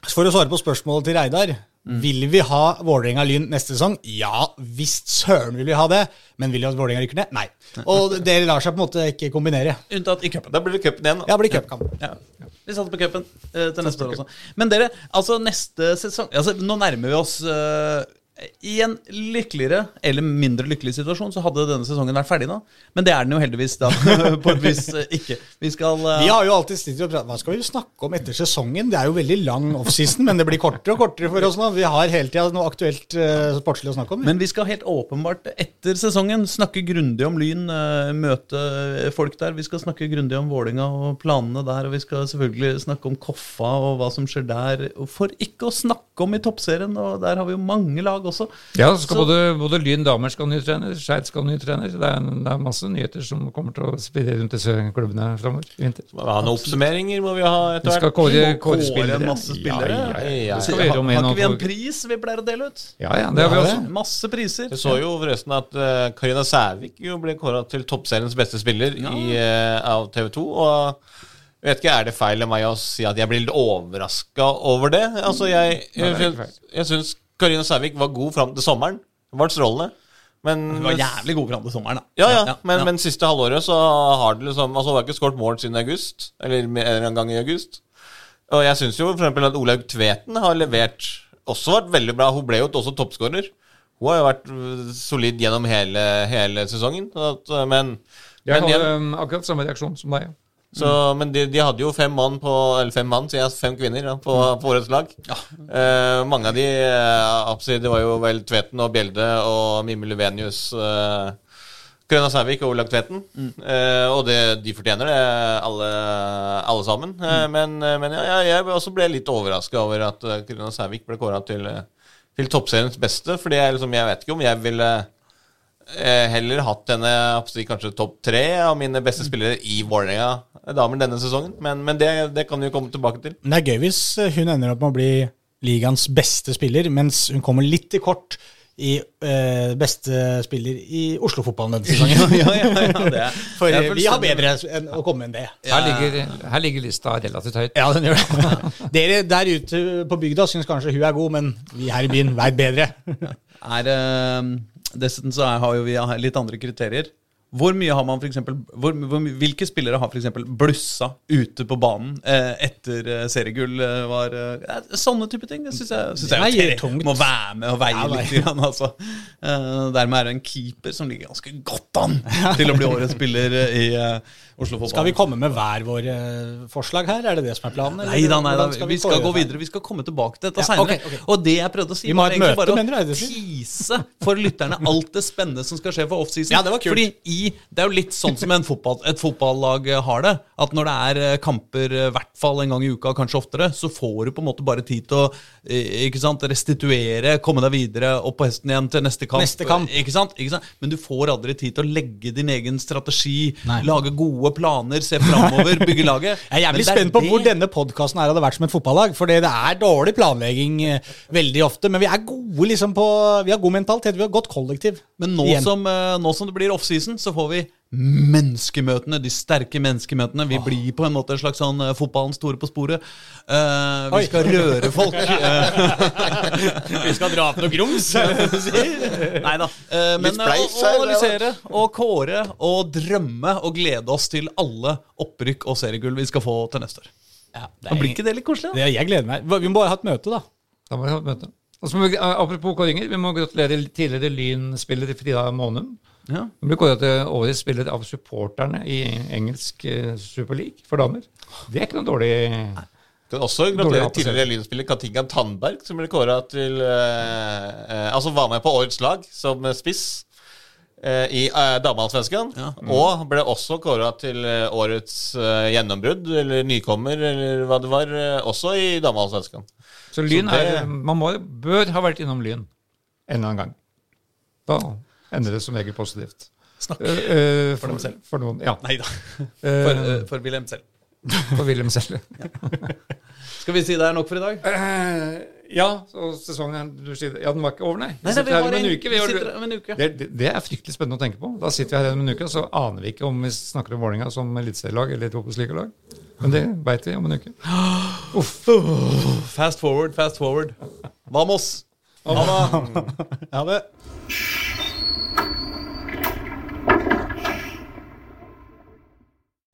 S1: for å svare på spørsmålet til Reidar Vil vi ha Vålerenga-Lyn neste sesong? Ja visst søren vil vi ha det. Men vil vi at Vålerenga rykker ned? Nei. Og det lar seg på en måte ikke kombinere.
S2: Unntatt i cupen.
S4: Da blir det cupen igjen. da.
S1: Ja, blir cupkamp.
S2: Ja. Vi satser på cupen eh, til neste år også. Men dere, altså neste sesong altså, Nå nærmer vi oss eh, I en lykkeligere eller mindre lykkelig situasjon så hadde denne sesongen vært ferdig nå. Men det er den jo heldigvis da (laughs) på et vis eh, ikke. Vi skal uh...
S1: Vi har jo alltid stilt og pratet Hva skal vi snakke om etter sesongen? Det er jo veldig lang offseason, men det blir kortere og kortere for oss nå. Vi har hele tida noe aktuelt uh, sportslig å snakke om.
S2: Men vi skal helt åpenbart etter sesongen snakke grundig om Lyn, uh, møte folk der. Vi skal snakke grundig om Vålinga og planene der, og vi skal selvfølgelig snakke om Koffa og hva som skjer der. For ikke å snakke om i toppserien, og der har vi jo mange lag også.
S3: Ja, så skal
S2: Så-
S3: både, både Lyn damer skal ha ny trener, Skeid skal ha ny trener. Det er, det er masse nyheter som kommer til å spille rundt disse klubbene framover i vinter.
S4: Må vi ha noen oppsummeringer må vi ha etter hvert.
S2: Vi skal
S3: kåre
S2: kåre
S3: spillere.
S2: masse spillere.
S3: Ja, ja, ja.
S4: Ja,
S3: vi om
S2: har ikke vi en pris vi pleier å dele ut?
S3: Ja, ja, det har vi også.
S2: Masse priser.
S4: Jeg så jo forresten at uh, Karina Sævik jo ble kåra til toppseriens beste spiller i, eh, av TV 2. Og jeg vet ikke, er det feil av meg å si at jeg blir litt overraska over det? Altså, jeg,
S3: er
S4: jeg, jeg syns Karina Sævik var god fram til sommeren. Hun var strålende. Men,
S2: hun var jævlig god fram til sommeren, da.
S4: ja, ja, men, men siste halvåret så har det liksom Altså, hun har ikke skåret mål siden august. Eller en gang i august. Og jeg syns jo for eksempel at Olaug Tveten har levert Også vært veldig bra. Hun ble jo også toppskårer. Hun har jo vært øh, solid gjennom hele, hele sesongen. At, øh, men
S3: Jeg
S4: men, igjen,
S3: hadde um, akkurat samme reaksjon som deg.
S4: Så, men de, de hadde jo fem mann på Eller fem mann, sier jeg. Fem kvinner da, på, på årets lag. Eh, mange av de eh, absolutt, Det var jo vel Tveten og Bjelde og Mimmi Luvenius. Eh, Grønna Sævik og Olav Tveten. Eh, og det, de fortjener det, alle, alle sammen. Eh, men eh, men ja, jeg, jeg også ble litt overraska over at Krøna Grønna Sævik ble kåra til, eh, til toppseriens beste. Jeg, liksom, jeg vet ikke om jeg ville eh, heller hatt henne kanskje topp tre av mine beste spillere i Vålerenga damer denne sesongen. Men, men det, det kan vi jo komme tilbake til.
S1: Det er gøy hvis eh, hun ender opp med å bli ligaens beste spiller, mens hun kommer litt i kort i eh, beste spiller i Oslo-fotballen denne sesongen. (laughs)
S2: ja, ja, ja, det er, (laughs)
S1: For
S2: det er
S1: eh, vi har bedre enn å komme enn det.
S3: Her ligger, her ligger lista relativt høyt.
S1: Ja, den gjør det. (laughs) Dere der ute på bygda syns kanskje hun er god, men vi her i byen veit bedre.
S2: er eh, Dessuten så er, har jo vi litt andre kriterier. Hvor mye har man for eksempel, hvor, hvor, Hvilke spillere har f.eks. blussa ute på banen eh, etter eh, seriegull? Eh, var, eh, sånne type ting. Det syns jeg, synes jeg
S1: Det
S2: er
S1: er tungt.
S2: Må være med og veie
S1: Ja,
S2: litt. Grann, altså. Eh, dermed er det en keeper som ligger ganske godt an (laughs) til å bli årets spiller i.
S1: Skal vi komme med hver våre forslag her? Er det det som er planen? eller
S2: Nei da, nei da.
S1: Skal
S2: Vi skal gå videre. Vi skal komme tilbake til dette
S1: Ja,
S2: seinere.
S1: Okay, okay.
S2: Og det jeg prøvde å si,
S1: Vi
S2: var egentlig
S1: møte,
S2: bare
S1: mener
S2: å
S1: tise
S2: tease for lytterne alt det spennende som skal skje for offseason.
S1: Ja, det var kult.
S2: Fordi i, det er jo litt sånn som en fotball, et fotballag eh, har det. At når det er eh, kamper eh, i hvert fall en gang i uka, kanskje oftere, så får du på en måte bare tid til å eh, sant, restituere, komme deg videre, opp på hesten igjen til neste kamp.
S1: Neste kamp.
S2: Ikke sant? Ikke sant? Men du får aldri tid til å legge din egen strategi,
S1: Nei.
S2: lage gode planer, se framover, (laughs) bygge laget.
S1: Jeg er jævlig spent på hvor denne podkasten hadde vært som et fotballag. For det er dårlig planlegging veldig ofte. Men vi er gode liksom på Vi har god mentalitet. Vi har godt kollektiv.
S2: Men nå som, nå som det blir offseason, så får vi menneskemøtene, de sterke menneskemøtene. Vi blir på en måte en slags sånn eh, fotballens store på sporet. Uh, vi
S1: Oi.
S2: skal røre (laughs) folk. Eh,
S1: vi skal dra opp noe grums, sier?
S2: Nei da. Eh, men eh, å å analysere og kåre og drømme og glede oss til alle opprykk og seriegull vi skal få til neste år.
S1: Ja,
S2: er, blir ikke det litt koselig? da?
S1: det, Jeg gleder meg. Vi må bare ha et møte, da.
S3: Da må vi ha et møte. Og så må vi, eh, apropos kåringer, vi må gratulere tidligere Lyn-spiller Frida Månum.
S2: Ja.
S3: Hun ble kåret til årets spiller av supporterne i engelsk eh, Super League for damer. Det er ikke noe dårlig
S4: Kan også gratulere tidligere Lyn-spiller Katinka Tandberg, som ble kåra til eh, eh, Altså var med på årets lag som spiss eh, i eh, Dameallsvenskan.
S2: Ja.
S4: Og ble også kåra til eh, årets eh, gjennombrudd, eller nykommer, eller hva det var, eh, også i Dameallsvenskan.
S3: Så Lyn er Man må, bør ha vært innom Lyn en eller annen gang. Da ender det som regel positivt.
S2: Snakk.
S3: uh, uh,
S2: For dem selv.
S3: For noen, ja.
S2: Nei da.
S3: Eh,
S2: For, eh, for Wilhelm selv. (laughs)
S3: for Wilhelm selv. (laughs)
S2: Skal vi si det er nok for i dag?
S3: Eh, ja, så sesongen du sier, Ja, den var ikke over, nei. Vi
S2: Nei,
S3: sitter her
S2: har
S3: om en
S2: en,
S3: uke.
S2: vi sitter om en uke.
S3: det, er fryktelig spennende å tenke på. Da sitter vi her om en uke, og så aner vi ikke om vi snakker om Vålerenga som eliteserielag eller et Obos-ligalag. Men det veit vi om en uke. (gasps) Uff. (gasps)
S2: Fast forward, fast forward. Vamos!
S1: Ja, det. (laughs)